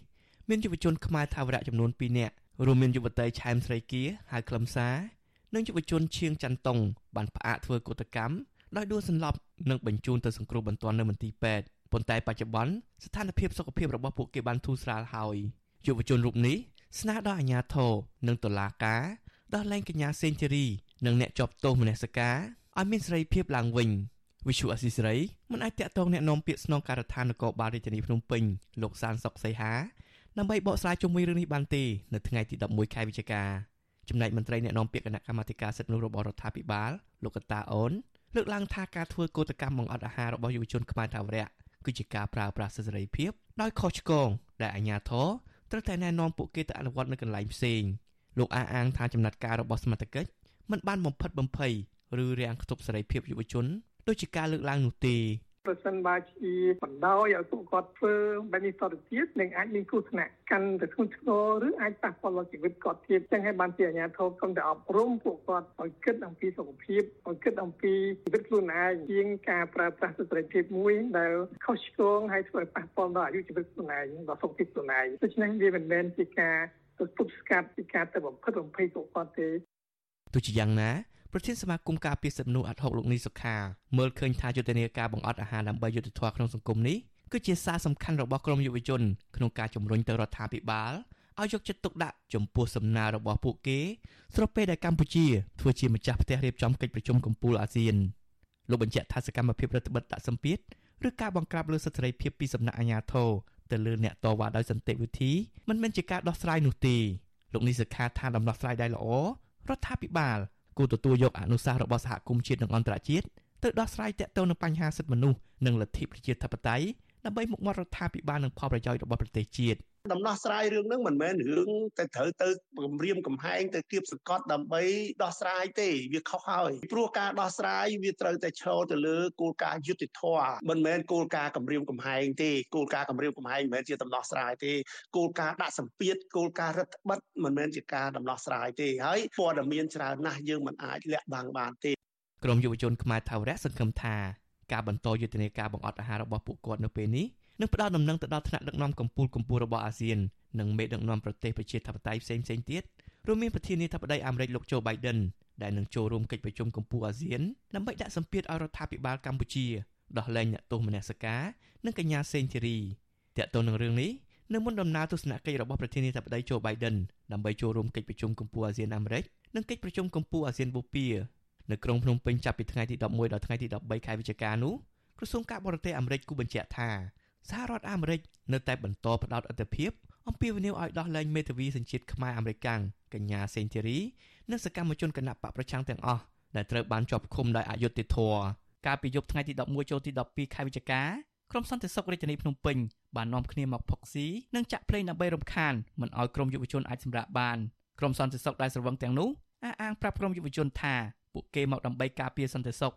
មានយុវជនខ្មែរថាវរៈចំនួន2នាក់រួមមានយុវតីឆែមស្រីគា ហៅក្លឹមសានិងយុវជនឈៀងច័ន្ទតុងបានផ្អាកធ្វើកុតកម្មដោយដួលសន្លប់និងបញ្ជូនទៅសង្គ្រោះបន្ទាន់នៅមន្ទីរពេទ្យប៉ុន្តែបច្ចុប្បន្នស្ថានភាពសុខភាពរបស់ពួកគេបានធូរស្រាលហើយយុវជនរូបនេះស្នើដល់អាជ្ញាធរនិងតុលាការដោះលែងកញ្ញាសេងធីរីនិងអ្នកជាប់ទោសមនសិការឲ្យមានសេរីភាពឡើងវិញ វិសុអស៊ីសេរីមិនអាចតាក់ទងแนะនាំពាក្យស្នងការដ្ឋាននគរបាលរាជធានីភ្នំពេញលោកសានសុកសីហាដើម្បីបកស្រាយជុំវិញរឿងនេះបានទេនៅថ្ងៃទី11ខែវិច្ឆិកាចំណែកមន្ត្រីអ្នកនាំពាក្យគណៈកម្មាធិការសិទ្ធិមនុស្សរបស់រដ្ឋាភិបាលលោកកតាអូនលើកឡើងថាការធ្វើកោតកម្មបង្អត់អាហាររបស់យុវជនខ្មែរថាវរៈគឺជាការប្រើប្រាស់សិទ្ធិសេរីភាពដោយខុសឆ្គងដែលអាជ្ញាធរត្រូវតែណែនាំពួកគេទៅអនុវត្តនៅកន្លែងផ្សេងលោកអះអាងថាចំណាត់ការរបស់សមត្ថកិច្ចមិនបានបំផិតបំភ័យឬរាំងខ្ទប់សេរីភាពយុវជន ដូចជាការលើកឡើងនោះទេប្រសិនបើជាបណ្ដោយឲ្យពួកគាត់ធ្វើបែបនេះតទៅទៀតនឹងអាចមានគ្រោះថ្នាក់កាន់ទៅធ្ងន់ធ្ងរឬអាចប៉ះពាល់ដល់ជីវិតគាត់ទៀតចឹងហើយបានជាអាជ្ញាធរគំតែអប់រំពួកគាត់ឲ្យគិតអំពីសុខភាពឲ្យគិតអំពីជីវិតខ្លួនឯងជាងការប្រើប្រាស់សិទ្ធិភាពមួយដែលខុសឆ្គងហើយធ្វើឲ្យប៉ះពាល់ដល់អាយុជីវិតខ្លួនឯងដល់សុខភាពខ្លួនឯងដូច្នេះវាមិនមែនជាការទៅទប់ស្កាត់ពីការទៅបំផិតបំភ័យពួកគាត់ទេទោះជាយ៉ាងណា ប្រធានសមាគមការពារសិទ្ធិមនុស្សអាត់ហុកលោកនីសុខាមើលឃើញថាយុទ្ធនាការបង្អត់អាហារដើម្បីយុទ្ធធម៌ក្នុងសង្គមនេះគឺជាសារសំខាន់របស់ក្រមយុវជនក្នុងការជំរុញទៅរដ្ឋាភិបាលឲ្យយកចិត្តទុកដាក់ចំពោះសំណើរបស់ពួកគេស្របពេលដែលកម្ពុជាធ្វើជាម្ចាស់ផ្ទះរៀបចំកិច្ចប្រជុំកំពូលអាស៊ានលោកបញ្ជាក់ថាសកម្មភាពរដ្ឋបិទដាក់សម្ពាធឬការបង្ក្រាបលើសិទ្ធិសេរីភាពពីសំណាក់អាជ្ញាធរទៅលើអ្នកតវ៉ាដោយសន្តិវិធីមិនមែនជាការដោះស្រាយនោះទេលោកនេះសិក្ខាថាដំណោះស្រាយដែលល្អរដ្ឋាភិបាល គួរទទួលយកអនុសាសន៍របស់សហគមន៍ជាតិនិងអន្តរជាតិទៅដោះស្រាយទាក់ទងនឹងបញ្ហាសិទ្ធិមនុស្សនិងលទ្ធិប្រជាធិបតេយ្យ ដើម្បីមុខមាត់រដ្ឋាភិបាលនិងផលប្រយោជន៍របស់ប្រទេសជាតិដំណោះស្រាយរឿងហ្នឹងមិនមែនរឿងតែត្រូវទៅគម្រាមកំហែងទៅគៀបសង្កត់ដើម្បីដោះស្រាយទេវាខុសហើយព្រោះការដោះស្រាយវាត្រូវតែឈរទៅលើគោលការណ៍យុត្តិធម៌មិនមែនគោលការណ៍គម្រាមកំហែងទេគោលការណ៍គម្រាមកំហែងមិនមែនជាដំណោះស្រាយទេគោលការណ៍ដាក់សម្ពាធគោលការណ៍រដ្ឋបិទមិនមែនជាការដំណោះស្រាយទេហើយព័ត៌មានច្រើនណាស់យើងមិនអាចលាក់បាំងបានទេក្រមយុវជនខ្មែរថាវរៈសង្ឃឹមថា ការបន្តយុទ្ធនាការបង្អត់អាហាររបស់ពួកគាត់នៅពេលនេះនឹងផ្ដល់ដំណឹងទៅដល់ថ្នាក់ដឹកនាំកម្ពុជាកម្ពុជារបស់អាស៊ាននិងមេដឹកនាំប្រទេសប្រជាធិបតេយ្យផ្សេងៗទៀតរួមមានប្រធានាធិបតីអាមេរិកលោកโจ Biden ដែលនឹងចូលរួមកិច្ចប្រជុំកម្ពុជាអាស៊ានដើម្បីដាក់សម្ពាធឲ្យរដ្ឋាភិបាលកម្ពុជាដោះលែងអ្នកទោសមនសិការនិងកញ្ញាសេងធីរីទាក់ទងនឹងរឿងនេះនៅមុនដំណើរទស្សនកិច្ចរបស់ប្រធានាធិបតី Joe Biden ដើម្បីចូលរួមកិច្ចប្រជុំកម្ពុជាអាស៊ានអាមេរិកនិងកិច្ចប្រជុំកម្ពុជាអាស៊ានបូព៌ា នៅក្រុងភ្នំពេញចាប់ពីថ្ងៃទី11ដល់ថ្ងៃទី13ខែវិច្ឆិកានោះក្រសួងការបរទេសអាមេរិកគូបញ្ជាក់ថាសហរដ្ឋអាមេរិកនៅតែបន្តផ្ដោតអធិភាពអំពាវនាវឲ្យដោះលែងមេធាវីសញ្ជាតិខ្មែរអាមេរិកាំងកញ្ញាសេងធីរីនិងសកម្មជនគណៈបកប្រឆាំងទាំងអស់ដែលត្រូវបានជាប់ឃុំដោយអយុត្តិធម៌កាលពីយប់ថ្ងៃទី11ចូលទី12ខែវិច្ឆិកាក្រុមសន្តិសុខរាជធានីភ្នំពេញបាននាំគ្នាមកផុកស៊ីនិងចាក់ភ្លេងដើម្បីរំខានមិនឲ្យក្រុមយុវជនអាចសម្រាកបានក្រុមសន្តិសុខដែលស្រវឹងទាំងនោះអះអាងប្រាប់ក្រុមយុវជនថា ពួកគេមកដើម្បីការពារសន្តិសុខ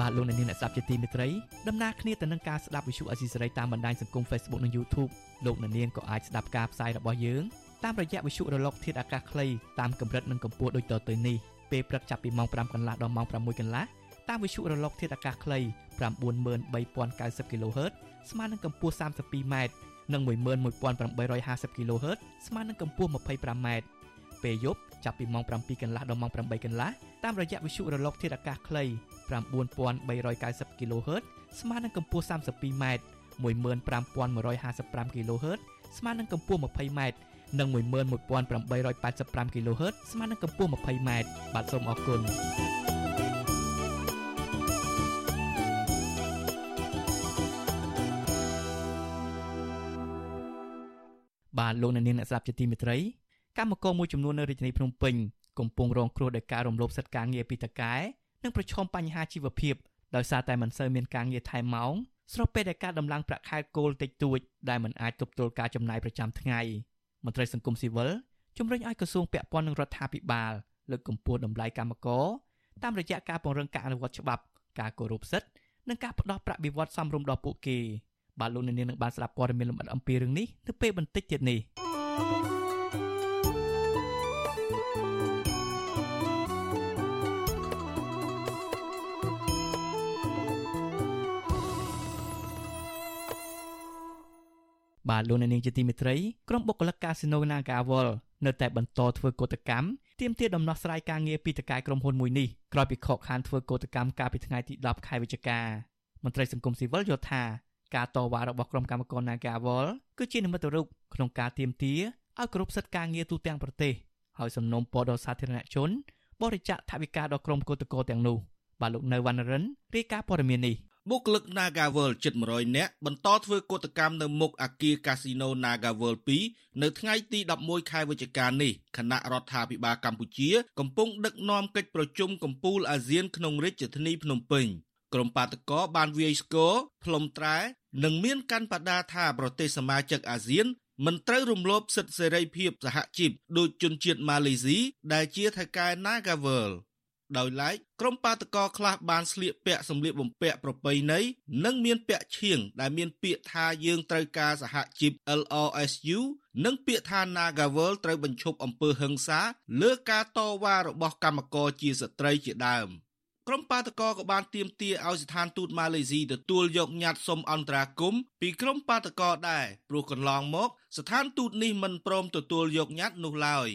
បាទលោកអ្នកនាងអ្នកស្ដាប់ជាទីមេត្រីដំណើរគ្នាទៅនឹងការស្ដាប់វិទ្យុអេស៊ីសរ៉ៃតាមបណ្ដាញសង្គម Facebook និង YouTube លោកអ្នកនាងក៏អាចស្ដាប់ការផ្សាយរបស់យើងតាមរយៈវិទ្យុរលកធាតុអាកាសខ្លីតាមកម្រិតនិងកម្ពស់ដូចតទៅនេះពេលព្រឹកចាប់ពីម៉ោង5កន្លះដល់ម៉ោង6កន្លះ តាមវិទ្យុរលក ធាតុអាកាសខ្លី93090 kHz ស្មើនឹងកម្ពស់ 32m និង11850 kHz ស្មើនឹងកម្ពស់ 25m ពេលយប់ចាប់ពីម៉ោង7កន្លះដល់ម៉ោង8កន្លះតាមរយៈវិទ្យុរលក ធាតុអាកាសខ្លី9390 kHz ស្មើនឹងកម្ពស់ 32m 15155 kHz ស្មើនឹងកម្ពស់ 20m និង11885 kHz ស្មើនឹងកម្ពស់ 20m បាទសូមអរគុណ បាទលោកអ្នកនាងអ្នកស្ដាប់ជាទីមេត្រីកម្មករមួយចំនួននៅរាជធានីភ្នំពេញកំពុងរងគ្រោះដោយការរំលោភសិទ្ធិការងារពីតកែនិងប្រឈមបញ្ហាជីវភាពដោយសារតែមិនសូវមានការងារថែមម៉ោងស្របពេលដែលការដំឡើងប្រាក់ខែគោលតិចតួចដែលមិនអាចទប់ទល់ការចំណាយប្រចាំថ្ងៃមន្ត្រីសង្គមស៊ីវិលជំរុញឲ្យក្រសួងពាក់ព័ន្ធនឹងរដ្ឋាភិបាលលើកកម្ពស់តម្លៃកម្មករតាមរយៈការពង្រឹងការអនុវត្តច្បាប់ការគោរពសិទ្ធិនិងការផ្តល់ប្រាក់បៀវត្សសមរម្យដល់ពួកគេ បាទលោកនាងនឹងបានស្ដាប់ព័ត៌មានលម្អិតអំពីរឿងនេះនៅពេលបន្តិចទៀតនេះបាទលោកអ្នកនាងជាទីមេត្រីក្រុមបុគ្គលិកកាស៊ីណូ Nagawal នៅតែបន្តធ្វើកោតកម្មទាមទារដំណោះស្រាយការងារពីតកែក្រុមហ៊ុនមួយនេះក្រោយពីខកខានធ្វើកោតកម្មកាលពីថ្ងៃទី10ខែវិច្ឆិកាមន្ត្រីសង្គមស៊ីវិលយល់ថា ការតវ៉ារបស់ក្រុមកម្មករ Nagawal គឺជានិមិត្តរូបក្នុងការទាមទារឲ្យគ្រប់សិទ្ធិការងារទូទាំងប្រទេសហើយសំណូមពរដល់សាធារណជនបរិច្ចាគថវិកាដល់ក្រុមកោតក្រទាំងនោះបាទលោកនៅវណ្ណរិនរាយការណ៍ព័ត៌មាននេះបុគ្គលិក Nagaworld ជិត100នាក់បន្តធ្វើកតកម្មនៅមុខអគារកាស៊ីណូ Nagaworld 2នៅថ្ងៃទី11ខែវិច្ឆិកានេះគណៈរដ្ឋាភិបាលកម្ពុជា កំពុងដឹកនាំកិច្ចប្រជុំកំពូលអាស៊ានក្នុងរាជធានីភ្នំពេញ ក្រុមបាតកោបានវាយស្គរផ្លុំត្រែនិងមានកាន់បដាថាប្រទេសសមាជិកអាស៊ានមិនត្រូវរំលោភសិទ្ធិសេរីភាពសហជីពដោយជនជាតិម៉ាឡេស៊ីដែលជាថៅកែ Nagavel ដោយឡែកក្រុមបាតកោខ្លះបានស្លៀកពាក់សម្លៀកបំពាក់ប្រពៃណីនិងមានពាក់ឈៀងដែលមានពាក្យថាយើងត្រូវការសហជីព LRSU និងពាក្យថា Nagavel ត្រូវបញ្ឈប់អំពើហិង្សាលើការតវ៉ារបស់កម្មករជាស្ត្រីជាដើម ក្រុមបាតកោក៏បានទាមទារឲ្យស្ថានទូតម៉ាឡេស៊ីទទួលយកញត្តិសុំអន្តរាគមន៍ពីក្រុមបាតកោដែរព្រោះកន្លងមក ស្ថានទូតនេះមិនព្រមទទួលយកញត្តិនោះឡើយ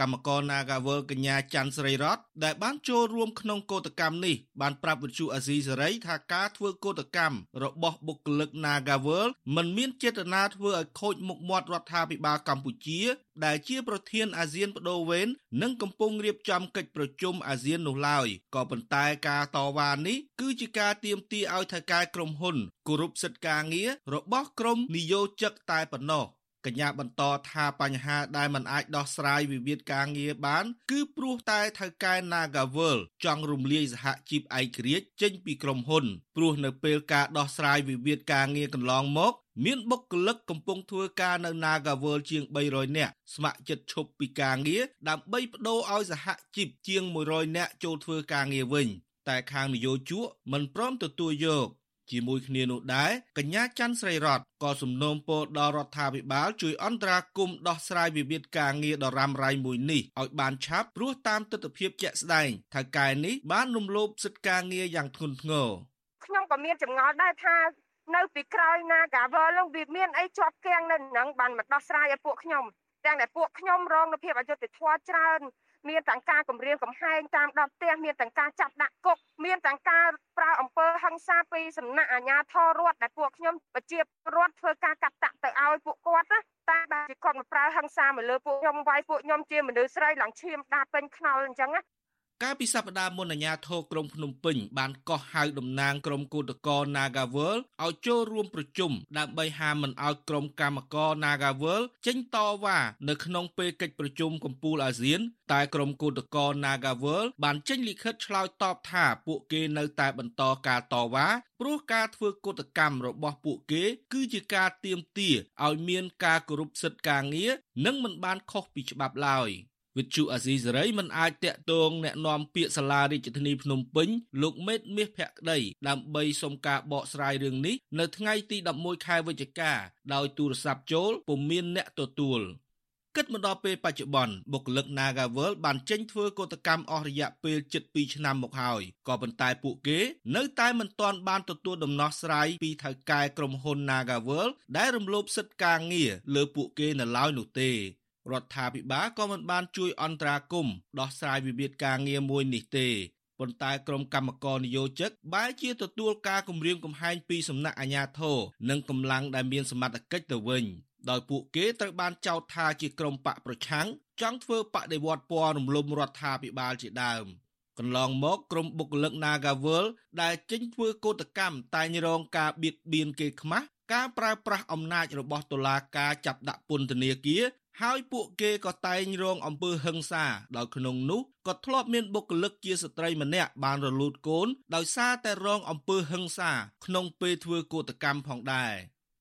កម្មករ Nagawal កញ្ញាច័ន្ទស្រីរតដែលបានចូលរួមក្នុងកោតកម្មនេះបានប្រាប់វិទ្យុអាស៊ីសេរីថាការធ្វើកោតកម្មរបស់បុគ្គលិក Nagawal មិនមានចេតនាធ្វើឲ្យខូចមុខមាត់រដ្ឋាភិបាលកម្ពុជា ដែលជាប្រធានអាស៊ានបដូវវេននិងកំពុងរៀបចំកិច្ចប្រជុំអាស៊ាននោះឡើយក៏ប៉ុន្តែការតវ៉ានេះគឺជាការទាមទារឲ្យថៅកែក្រុមហ៊ុនគោរពសិទ្ធិការងាររបស់ក្រុមនិយោជិកតែប៉ុណ្ណោះ កញ្ញាបន្តថាបញ្ហាដែលមិនអាចដោះស្រាយវិវាទការងារបាន គឺព្រោះតែថៅកែ Nagavel ចង់រំលាយសហជីពឯករាជ្យចេញពីក្រុមហ៊ុន ព្រោះនៅពេលការដោះស្រាយវិវាទការងារកន្លងមក មានបុគ្គលិកកំពុងធ្វើការនៅ Nagavel ជាង300នាក់ស្ម័គ្រចិត្តឈប់ពីការងារដើម្បីបដូរឲ្យសហជីពជាង100នាក់ចូលធ្វើការងារវិញ តែខាងនយោជកមិនព្រមទទួលយក ជាមួយគ្នានោះដែរកញ្ញាច័ន្ទស្រីរតក៏សំណូមពរដល់រដ្ឋាភិបាលជួយអន្តរាគមន៍ដោះស្រាយវិវាទការងារដ៏រ៉ាំរ៉ៃមួយនេះឲ្យបានឆាប់ព្រោះតាមទស្សនវិជ្ជាជាក់ស្ដែងថៅកែនេះបានរំលោភសិទ្ធិការងារយ៉ាងធ្ងន់ធ្ងរខ្ញុំក៏មានចម្ងល់ដែរថានៅពីក្រោយណាកាវលនឹងវាមានអីជាប់គាំងនៅនឹងបានមកដោះស្រាយឲ្យពួកខ្ញុំទាំងតែពួកខ្ញុំរងនូវភាពអយុត្តិធម៌ច្រើន មានទាំងការគម្រាមកំហែងតាមដល់ផ្ទះមានទាំងការចាប់ដាក់គុកមានទាំងការប្រើអំពើហិង្សាពីសំណាក់អាជ្ញាធររដ្ឋដែលពួកខ្ញុំប្រជារដ្ឋធ្វើការកាត់តាក់ទៅឲ្យពួកគាត់ណាតែបើជាគាត់មកប្រើហិង្សាមកលើពួកខ្ញុំវាយពួកខ្ញុំជាមនុស្សស្រីឡើងឈាមដាពេញខ្នល់អញ្ចឹងណា កាលពីសប្តាហ៍មុនអាជ្ញាធរក្រុងភ្នំពេញបានកោះហៅតំណាងក្រុមគឧតកោ Nagawal ឲ្យចូលរួមប្រជុំដើម្បីហាមមិនឲ្យក្រុមកម្មករ Nagawal ចេញតវ៉ានៅក្នុងពេលកិច្ចប្រជុំកំពូលអាស៊ាន តែក្រុមគឧតកោ Nagawal បានចេញលិខិតឆ្លើយតបថាពួកគេនៅតែបន្តការតវ៉ាព្រោះការធ្វើកុតកម្មរបស់ពួកគេ គឺជាការទាមទារឲ្យមានការគោរពសិទ្ធិការងារនិងមិនបានខុសពីច្បាប់ឡើយ។ វិទ្យុអាស៊ីសេរីមិនអាចតាក់ទងแนะនាំពាក្យសាលារាជធានីភ្នំពេញលោកមេតមាសភក្តីដើម្បីសុំការបកស្រាយរឿងនេះនៅថ្ងៃទី11ខែវិច្ឆិកាដោយទូរស័ព្ទចូលពុំមានអ្នកទទួលគិតមកដល់ពេលបច្ចុប្បន្នបុគ្គលិក Nagavel បានចេញធ្វើកោតកម្មអស់រយៈពេលជិត2ឆ្នាំមកហើយក៏ប៉ុន្តែពួកគេនៅតែមិនទាន់បានទទួលដំណោះស្រាយពីថៅកែក្រុមហ៊ុន Nagavel ដែលរំលោភសិទ្ធិការងារលើពួកគេនៅឡើយនោះទេ រដ្ឋាភិបាលក៏មិនបានជួយអន្តរាគមន៍ដោះស្រាយវិវាទការងារមួយនេះទេប៉ុន្តែក្រុមកម្មករនយោជិកបែរជាទទួលការគំរាមកំហែងពីសំណាក់អាជ្ញាធរនិងកម្លាំងដែលមានសមត្ថកិច្ចទៅវិញដោយពួកគេត្រូវបានចោទថាជាក្រុមបកប្រឆាំងចង់ធ្វើបដិវត្តពណ៌រំលំរដ្ឋាភិបាលជាដើមកន្លងមកក្រុមបុគ្គលិក Nagawal ដែលចេញធ្វើកោតកម្មតែងរងការបៀតបៀនគេខ្មាស់ការប្រើប្រាស់អំណាចរបស់តុលាការចាប់ដាក់ពន្ធនាគារ ហើយពួកគេក៏តែងរងអំពើហិង្សាដោយក្នុងនោះក៏ធ្លាប់មានបុគ្គលិកជាស្ត្រីម្នាក់បានរលូតកូនដោយសារតែរងអំពើហិង្សាក្នុងពេលធ្វើកោតកម្មផងដែរ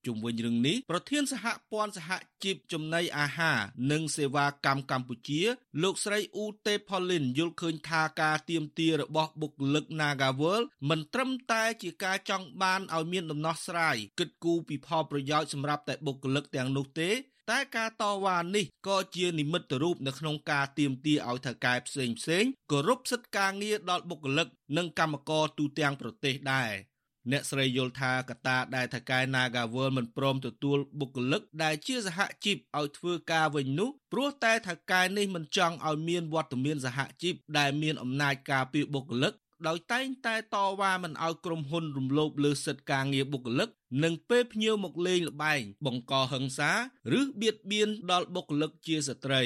ជុំវិញរឿងនេះប្រធានសហព័ន្ធសហជីពចំណីអាហារនិងសេវាកម្មកម្ពុជា លោកស្រីអ៊ូតេផលីនយល់ឃើញថាការទៀមទារបស់បុគ្គលិក Nagawal មិនត្រឹមតែជាការចង់បានឲ្យមានដំណោះស្រាយគិតគូរពីផលប្រយោជន៍សម្រាប់តែបុគ្គលិកទាំងនោះទេ តែការតវ៉ានេះក៏ជានិមិត្តរូបនៅក្នុងការទៀមទាឲ្យថៅកែផ្សេងផ្សេងគោរពសិទ្ធិការងារដល់បុគ្គលិក និងកម្មករទូទាំងប្រទេសដែរអ្នកស្រីយល់ថាកត្តាដែលថៅកែ Nagawal មិនព្រមទទួលបុគ្គលិកដែលជាសហជីពឲ្យធ្វើការវិញនោះព្រោះតែថៅកែនេះមិនចង់ឲ្យមានវត្តមានសហជីពដែលមានអំណាចការពារបុគ្គលិកដោយតែងតែតវ៉ាមិនឲ្យក្រុមហ៊ុនរំលោភលើសិទ្ធិការងារបុគ្គលិក និងពេលភ្ញៀវមកលេងល្បែងបង្កហិង្សា ឬបៀតបៀនដល់បុគ្គលិកជាស្ត្រី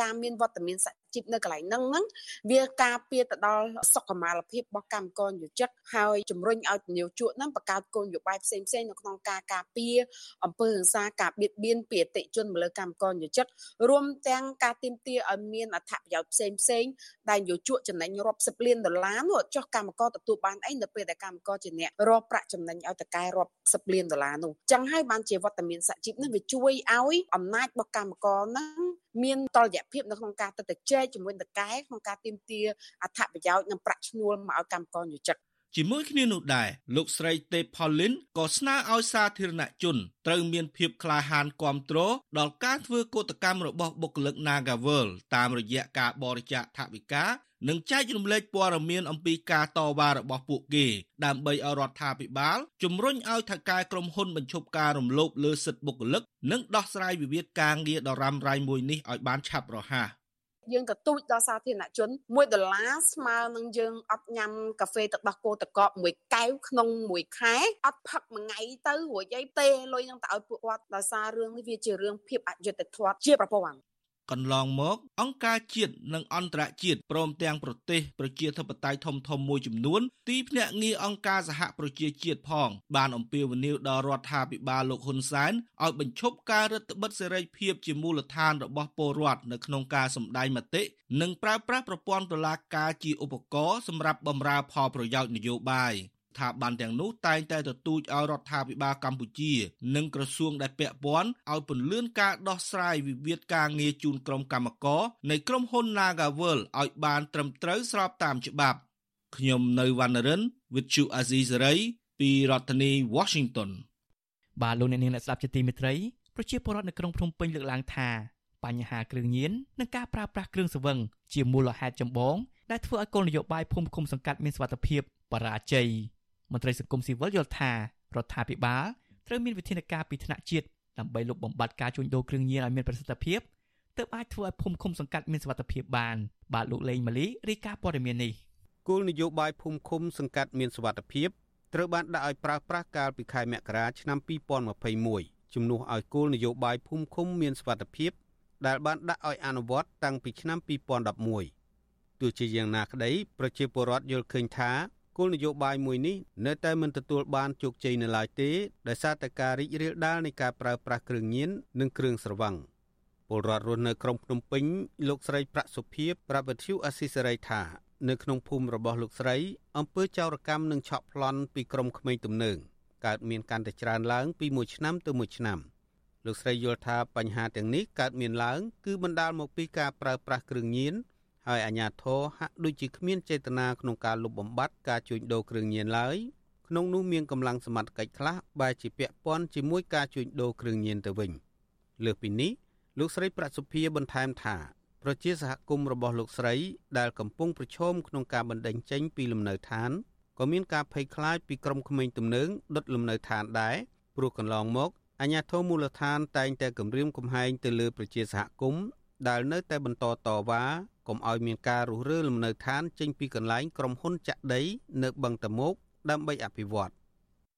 ការមានវត្តមានសហជីពនៅកន្លែងហ្នឹងហ្នឹងវាការពារទៅដល់សុខុមាលភាពរបស់កម្មករនិយោជិតហើយជំរុញឲ្យនិយោជកហ្នឹងបង្កើតគោលនយោបាយផ្សេងផ្សេងនៅក្នុងការការពារអំពើហិង្សាការបៀតបៀនពីអតិជនមកលើកម្មករនិយោជិតរួមទាំងការទាមទារឲ្យមានអត្ថប្រយោជន៍ផ្សេងផ្សេងដែលនិយោជកចំណេញរាប់សិបលានដុល្លារនោះចុះកម្មករទទួលបានអីនៅពេលដែលកម្មករជាអ្នករកប្រាក់ចំណេញឲ្យតកែរាប់សិបលានដុល្លារនោះចឹងហើយបានជាវត្តមានសហជីពនេះវាជួយឲ្យអំណាចរបស់កម្មករហ្នឹងមានតលយៈភាពនៅក្នុងការទៅទៅជែកជាមួយតកែក្នុងការទាមទារអត្ថប្រយោជន៍និងប្រាក់ឈ្នួលមកឲ្យកម្មករនិយោជិត ជាមួយគ្នានោះដែរលោកស្រីទេផូលីនក៏ស្នើឲ្យសាធារណជនត្រូវមានភាពក្លាហានគ្រប់គ្រងដល់ការធ្វើកោតកម្មរបស់បុគ្គលិក Nagavel តាមរយៈការបរិច្ចាគថវិកានិងចែករំលែកព័ត៌មានអំពីការតវ៉ារបស់ពួកគេ ដើម្បីឲ្យរដ្ឋាភិបាលជំរុញឲ្យថៅកែក្រុមហ៊ុនបញ្ឈប់ការរំលោភលើសិទ្ធិបុគ្គលិក និងដោះស្រាយវិវាទការងារដ៏រ៉ាំរ៉ៃមួយនេះឲ្យបានឆាប់រហ័ស យើងទទូចដល់សាធារណជន1ដុល្លារស្មើនឹងយើងអត់ញ៉ាំកាហ្វេទឹកដោះគោតកកមួយកែវក្នុងមួយខែអត់ផឹកមួយថ្ងៃទៅរួចអីទេលុយនឹងទៅឲ្យពួកគាត់ដោយសាររឿងនេះវាជារឿងភាពអយុត្តិធម៌ជាប្រព័ន្ធ កន្លងមក អង្គការជាតិនិងអន្តរជាតិព្រមទាំងប្រទេសប្រជាធិបតេយ្យធំធំមួយចំនួន ទីភ្នាក់ងារអង្គការសហប្រជាជាតិផង បានអំពាវនាវដល់រដ្ឋាភិបាលលោកហ៊ុនសែនឲ្យបញ្ឈប់ការរឹតបន្តឹងសេរីភាពជាមូលដ្ឋានរបស់ពលរដ្ឋនៅក្នុងការសម្ដែងមតិនិងប្រើប្រាស់ប្រព័ន្ធតុលាការជាឧបករណ៍សម្រាប់បម្រើផលប្រយោជន៍នយោបាយ។ស្ថាប័នទាំងនោះតែងតែទទូចឲ្យរដ្ឋាភិបាលកម្ពុជា និងក្រសួងដែលពាក់ព័ន្ធឲ្យពន្លឿនការដោះស្រាយវិវាទការងារជូនក្រុមកម្មករនៃក្រុមហ៊ុន Nagavel ឲ្យបានត្រឹមត្រូវស្របតាមច្បាប់ខ្ញុំនៅវណ្ណរិន With Chu Azizi Saray ពីរដ្ឋធានី Washington បាទលោកអ្នកនាងអ្នកស្ដាប់ជាទីមេត្រីប្រជាពលរដ្ឋនៅក្រុងភ្នំពេញលើកឡើងថាបញ្ហាគ្រឿងញៀននិងការប្រើប្រាស់គ្រឿងសង្វឹងជាមូលហេតុចម្បងដែលធ្វើឲ្យគោលនយោបាយភូមិឃុំសង្កាត់មានសុវត្ថិភាពបរាជ័យ មន្ត្រីសង្គមស៊ីវិលយល់ថារដ្ឋាភិបាលត្រូវមានវិធានការពីថ្នាក់ជាតិដើម្បីលុបបំបាត់ការជួញដូរគ្រឿងញៀនឲ្យមានប្រសិទ្ធភាពទើបអាចធ្វើឲ្យភូមិឃុំសង្កាត់មានសុវត្ថិភាពបានបាទលោកលេងម៉ាលីរាយការណ៍ព័ត៌មាននេះគោលនយោបាយភូមិឃុំសង្កាត់មានសុវត្ថិភាពត្រូវបានដាក់ឲ្យប្រើប្រាស់កាលពីខែមករាឆ្នាំ2021ជំនួសឲ្យគោលនយោបាយភូមិឃុំមានសុវត្ថិភាពដែលបានដាក់ឲ្យអនុវត្តតាំងពីឆ្នាំ2011ទោះជាយ៉ាងណាក្តីប្រជាពលរដ្ឋយល់ឃើញថា គោលនយោបាយមួយនេះនៅតែមិនទទួលបានជោគជ័យនៅឡើយទេដោយសារតែការរីករាលដាលនៃការប្រើប្រាស់គ្រឿងញៀននិងគ្រឿងស្រវឹងពលរដ្ឋរស់នៅក្រុងភ្នំពេញលោកស្រីប្រាក់សុភីប្រាប់វិទ្យុអស៊ីសេរីថានៅក្នុងភូមិរបស់លោកស្រីអំពើចោរកម្មនិងឆក់ប្លន់ពីក្រុមក្មេងទំនើងកើតមានកាន់តែច្រើនឡើងពីមួយឆ្នាំទៅមួយឆ្នាំលោកស្រីយល់ថាបញ្ហាទាំងនេះកើតមានឡើងគឺបណ្ដាលមកពីការប្រើប្រាស់គ្រឿងញៀន ហើយអាជ្ញាធរហាក់ដូចជាគ្មានចេតនាក្នុងការលុបបំបាត់ការជួញដូរគ្រឿងញៀនឡើយក្នុងនោះមានកម្លាំងសមត្ថកិច្ចខ្លះបែរជាពាក់ព័ន្ធជាមួយការជួញដូរគ្រឿងញៀនទៅវិញលើសពីនេះលោកស្រីប្រាក់សុភាបន្ថែមថាប្រជាសហគមន៍របស់លោកស្រី ដែលកំពុងប្រឈមក្នុងការបណ្តេញចេញពីលំនៅឋានក៏មានការភ័យខ្លាចពីក្រុមក្មេងទំនើងដុតលំនៅឋានដែរព្រោះកន្លងមកអាជ្ញាធរមូលដ្ឋានតែងតែគម្រាមកំហែងទៅលើប្រជាសហគមន៍ដែលនៅតែបន្តតវ៉ា កុំឲ្យមានការរុះរើលំនៅឋានចេញពីកន្លែងក្រុមហ៊ុនចាក់ដី នៅបឹងតមោកដើម្បីអភិវឌ្ឍ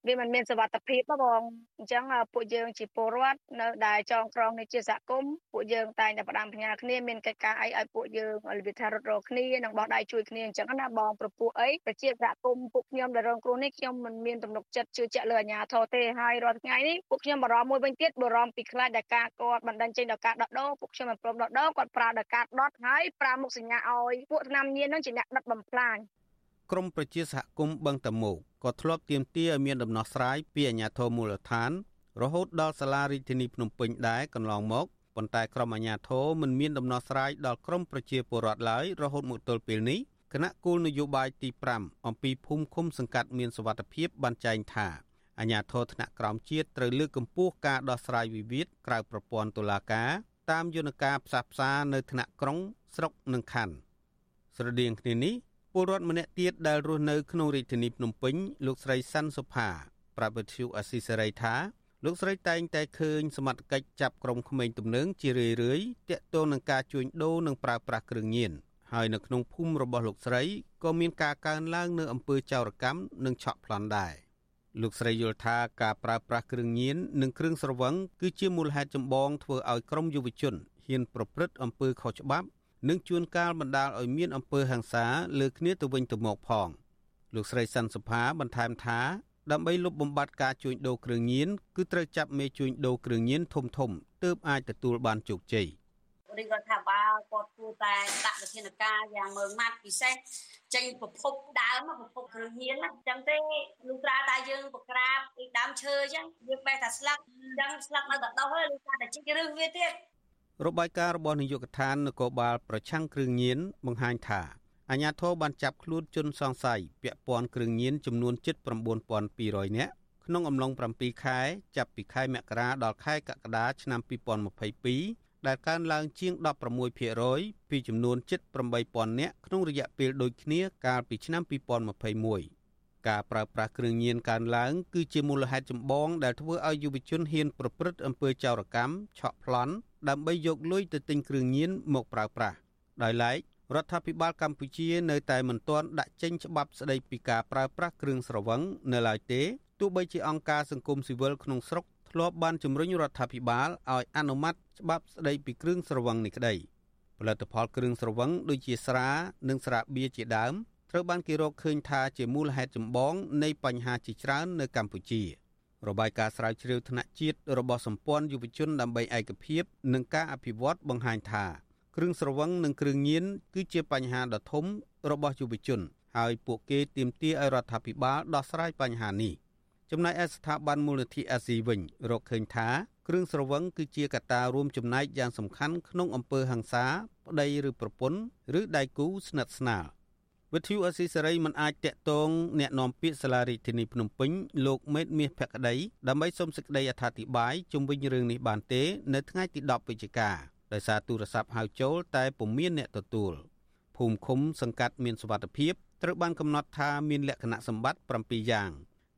វាមិនមានសវត្ថភាពបងអញ្ចឹងពួកយើងជាពលរដ្ឋនៅដែលចងក្រងនេះជាសហគមន៍ពួកយើងតែងតែផ្ដាំផ្ញើគ្នាមានកិច្ចការអីឲ្យពួកយើងលវិថារត់រកគ្នានិងបោះដៃជួយគ្នាអញ្ចឹងណាបងប្រពោះអីប្រជាសហគមន៍ពួកខ្ញុំដែលរងគ្រោះនេះខ្ញុំមិនមានទំនុកចិត្តជឿជាក់លើអាជ្ញាធរទេហើយរាល់ថ្ងៃនេះពួកខ្ញុំបារម្ភមួយវិញទៀតបារម្ភពីខ្លាចដែលការគាត់បណ្ដឹងចេញដល់ការដកដោពួកខ្ញុំមិនព្រមដកដោគាត់ប្រើដល់ការដុតហើយប្រើមុខសញ្ញាឲ្យពួកថ្នាំញៀននឹងជាអ្នកដុតបំផ្លាញ ក្រមប្រជាសហគមន៍បឹងតមោកក៏ធ្លាប់ទាមទារឲ្យមានដំណោះស្រាយពីអាជ្ញាធរមូលដ្ឋាន រហូតដល់សាលារាជធានីភ្នំពេញដែរកន្លងមកប៉ុន្តែក្រមអាជ្ញាធរមិនមានដំណោះស្រាយដល់ក្រមប្រជាពលរដ្ឋឡើយរហូតមកទល់ពេលនេះគណៈគោលនយោបាយទី5អំពីភូមិឃុំសង្កាត់មានសវត្ថភាពបានចែងថាអាជ្ញាធរថ្នាក់ក្រោមជាតិត្រូវលើកកម្ពស់ការដោះស្រាយវិវាទក្រៅប្រព័ន្ធតុលាការតាមយន្តការផ្សះផ្សានៅថ្នាក់ក្រុងស្រុកនិងខណ្ឌស្រដៀងគ្នានេះ ពលរដ្ឋម្នាក់ទៀតដែលរស់នៅក្នុងរាជធានីភ្នំពេញលោកស្រីសាន់សុផាប្រាប់វិទ្យុអស៊ីសេរីថាលោកស្រីតែងតែឃើញសមត្ថកិច្ចចាប់ក្រុមក្មេងទំនើងជារឿយៗតាក់ទងនឹងការជួញដូរនិងប្រើប្រាស់គ្រឿងញៀនហើយនៅក្នុងភូមិរបស់លោកស្រីក៏មានការកើនឡើងនៅអំពើចោរកម្មនិងឆក់ប្លន់ដែរលោកស្រីយល់ថាការប្រើប្រាស់គ្រឿងញៀននិងគ្រឿងស្រវឹងគឺជាមូលហេតុចម្បងធ្វើឲ្យក្រុមយុវជនហ៊ានប្រព្រឹត្តអំពើខុសច្បាប់ និងជួនកាលបណ្ដាលឲ្យមានអំពើហិង្សាលើគ្នាទៅវិញទៅមកផងលោកស្រីសាន់សុផាបន្ថែមថាដើម្បីលុបបំបាត់ការជួញដូរគ្រឿងញៀនគឺត្រូវចាប់មេជួញដូរគ្រឿងញៀនធំធំទើបអាចទទួលបានជោគជ័យរាជរដ្ឋាភិបាលគាត់គួរតែដាក់វិធានការយ៉ាងម៉ឺងម៉ាត់ពិសេសចេញប្រភពដើមប្រភពគ្រឿងញៀនណាអញ្ចឹងទេលុះត្រាតែយើងបក្រាបពីដើមឈើអញ្ចឹងយើងបេះតែស្លឹកអញ្ចឹងស្លឹកនៅតែដុះហើយលុះត្រាតែជីកឫសវាទៀត របាយការណ៍របស់នាយកដ្ឋាននគរបាលប្រឆាំងគ្រឿងញៀនបង្ហាញថាអាជ្ញាធរបានចាប់ខ្លួនជនសង្ស័យពាក់ព័ន្ធគ្រឿងញៀនចំនួនជិត9200នាក់ក្នុងអំឡុង7ខែចាប់ពីខែមករាដល់ខែកក្កដាឆ្នាំ2022ដែលកើនឡើងជាង16%ពីចំនួនជិត8000នាក់ក្នុងរយៈពេលដូចគ្នាកាលពីឆ្នាំ2021 ការប្រើប្រាស់គ្រឿងញៀនកើនឡើងគឺជាមូលហេតុចម្បងដែលធ្វើឲ្យយុវជនហ៊ានប្រព្រឹត្តអំពើចោរកម្មឆក់ប្លន់ដើម្បីយកលុយទៅទិញគ្រឿងញៀនមកប្រើប្រាស់ដោយឡែករដ្ឋាភិបាលកម្ពុជានៅតែមិនទាន់ដាក់ចេញច្បាប់ស្តីពីការប្រើប្រាស់គ្រឿងស្រវឹងនៅឡើយទេទោះបីជាអង្គការសង្គមស៊ីវិលក្នុងស្រុកធ្លាប់បានជំរុញរដ្ឋាភិបាលឲ្យអនុម័តច្បាប់ស្តីពីគ្រឿងស្រវឹងនេះក្តីផលិតផលគ្រឿងស្រវឹងដូចជាស្រា និងស្រាបៀរជាដើម ត្រូវបានគេរកឃើញថាជាមូលហេតុចម្បងនៃបញ្ហាជាច្រើននៅកម្ពុជារបាយការណ៍ស្រាវជ្រាវថ្នាក់ជាតិរបស់សម្ព័ន្ធយុវជនដើម្បីឯកភាពនិងការអភិវឌ្ឍបង្ហាញថាគ្រឿងស្រវឹងនិងគ្រឿងញៀនគឺជាបញ្ហាដ៏ធំរបស់យុវជន ហើយពួកគេទាមទារឲ្យរដ្ឋាភិបាលដោះស្រាយបញ្ហានេះចំណែកឯស្ថាប័នមូលនិធិអាស៊ីវិញរកឃើញថាគ្រឿងស្រវឹងគឺជាកត្តារួមចំណែកយ៉ាងសំខាន់ក្នុងអំពើហិង្សាប្តីឬប្រពន្ធឬដៃគូស្និទ្ធស្នាល វិទ្យុអស៊ីសេរីមិនអាចតាក់ទងអ្នកនាំពាក្យសាលារដ្ឋាភិបាលភ្នំពេញលោកមេតមាសភក្តីដើម្បីសូមសេចក្តីអធិប្បាយជុំវិញរឿងនេះបានទេ នៅថ្ងៃទី10វិច្ឆិកាដោយសារទូរស័ព្ទហៅចូលតែពុំមានអ្នកទទួលភូមិឃុំសង្កាត់មានសុវត្ថិភាពត្រូវបានកំណត់ថាមានលក្ខណៈសម្បត្តិ7យ៉ាង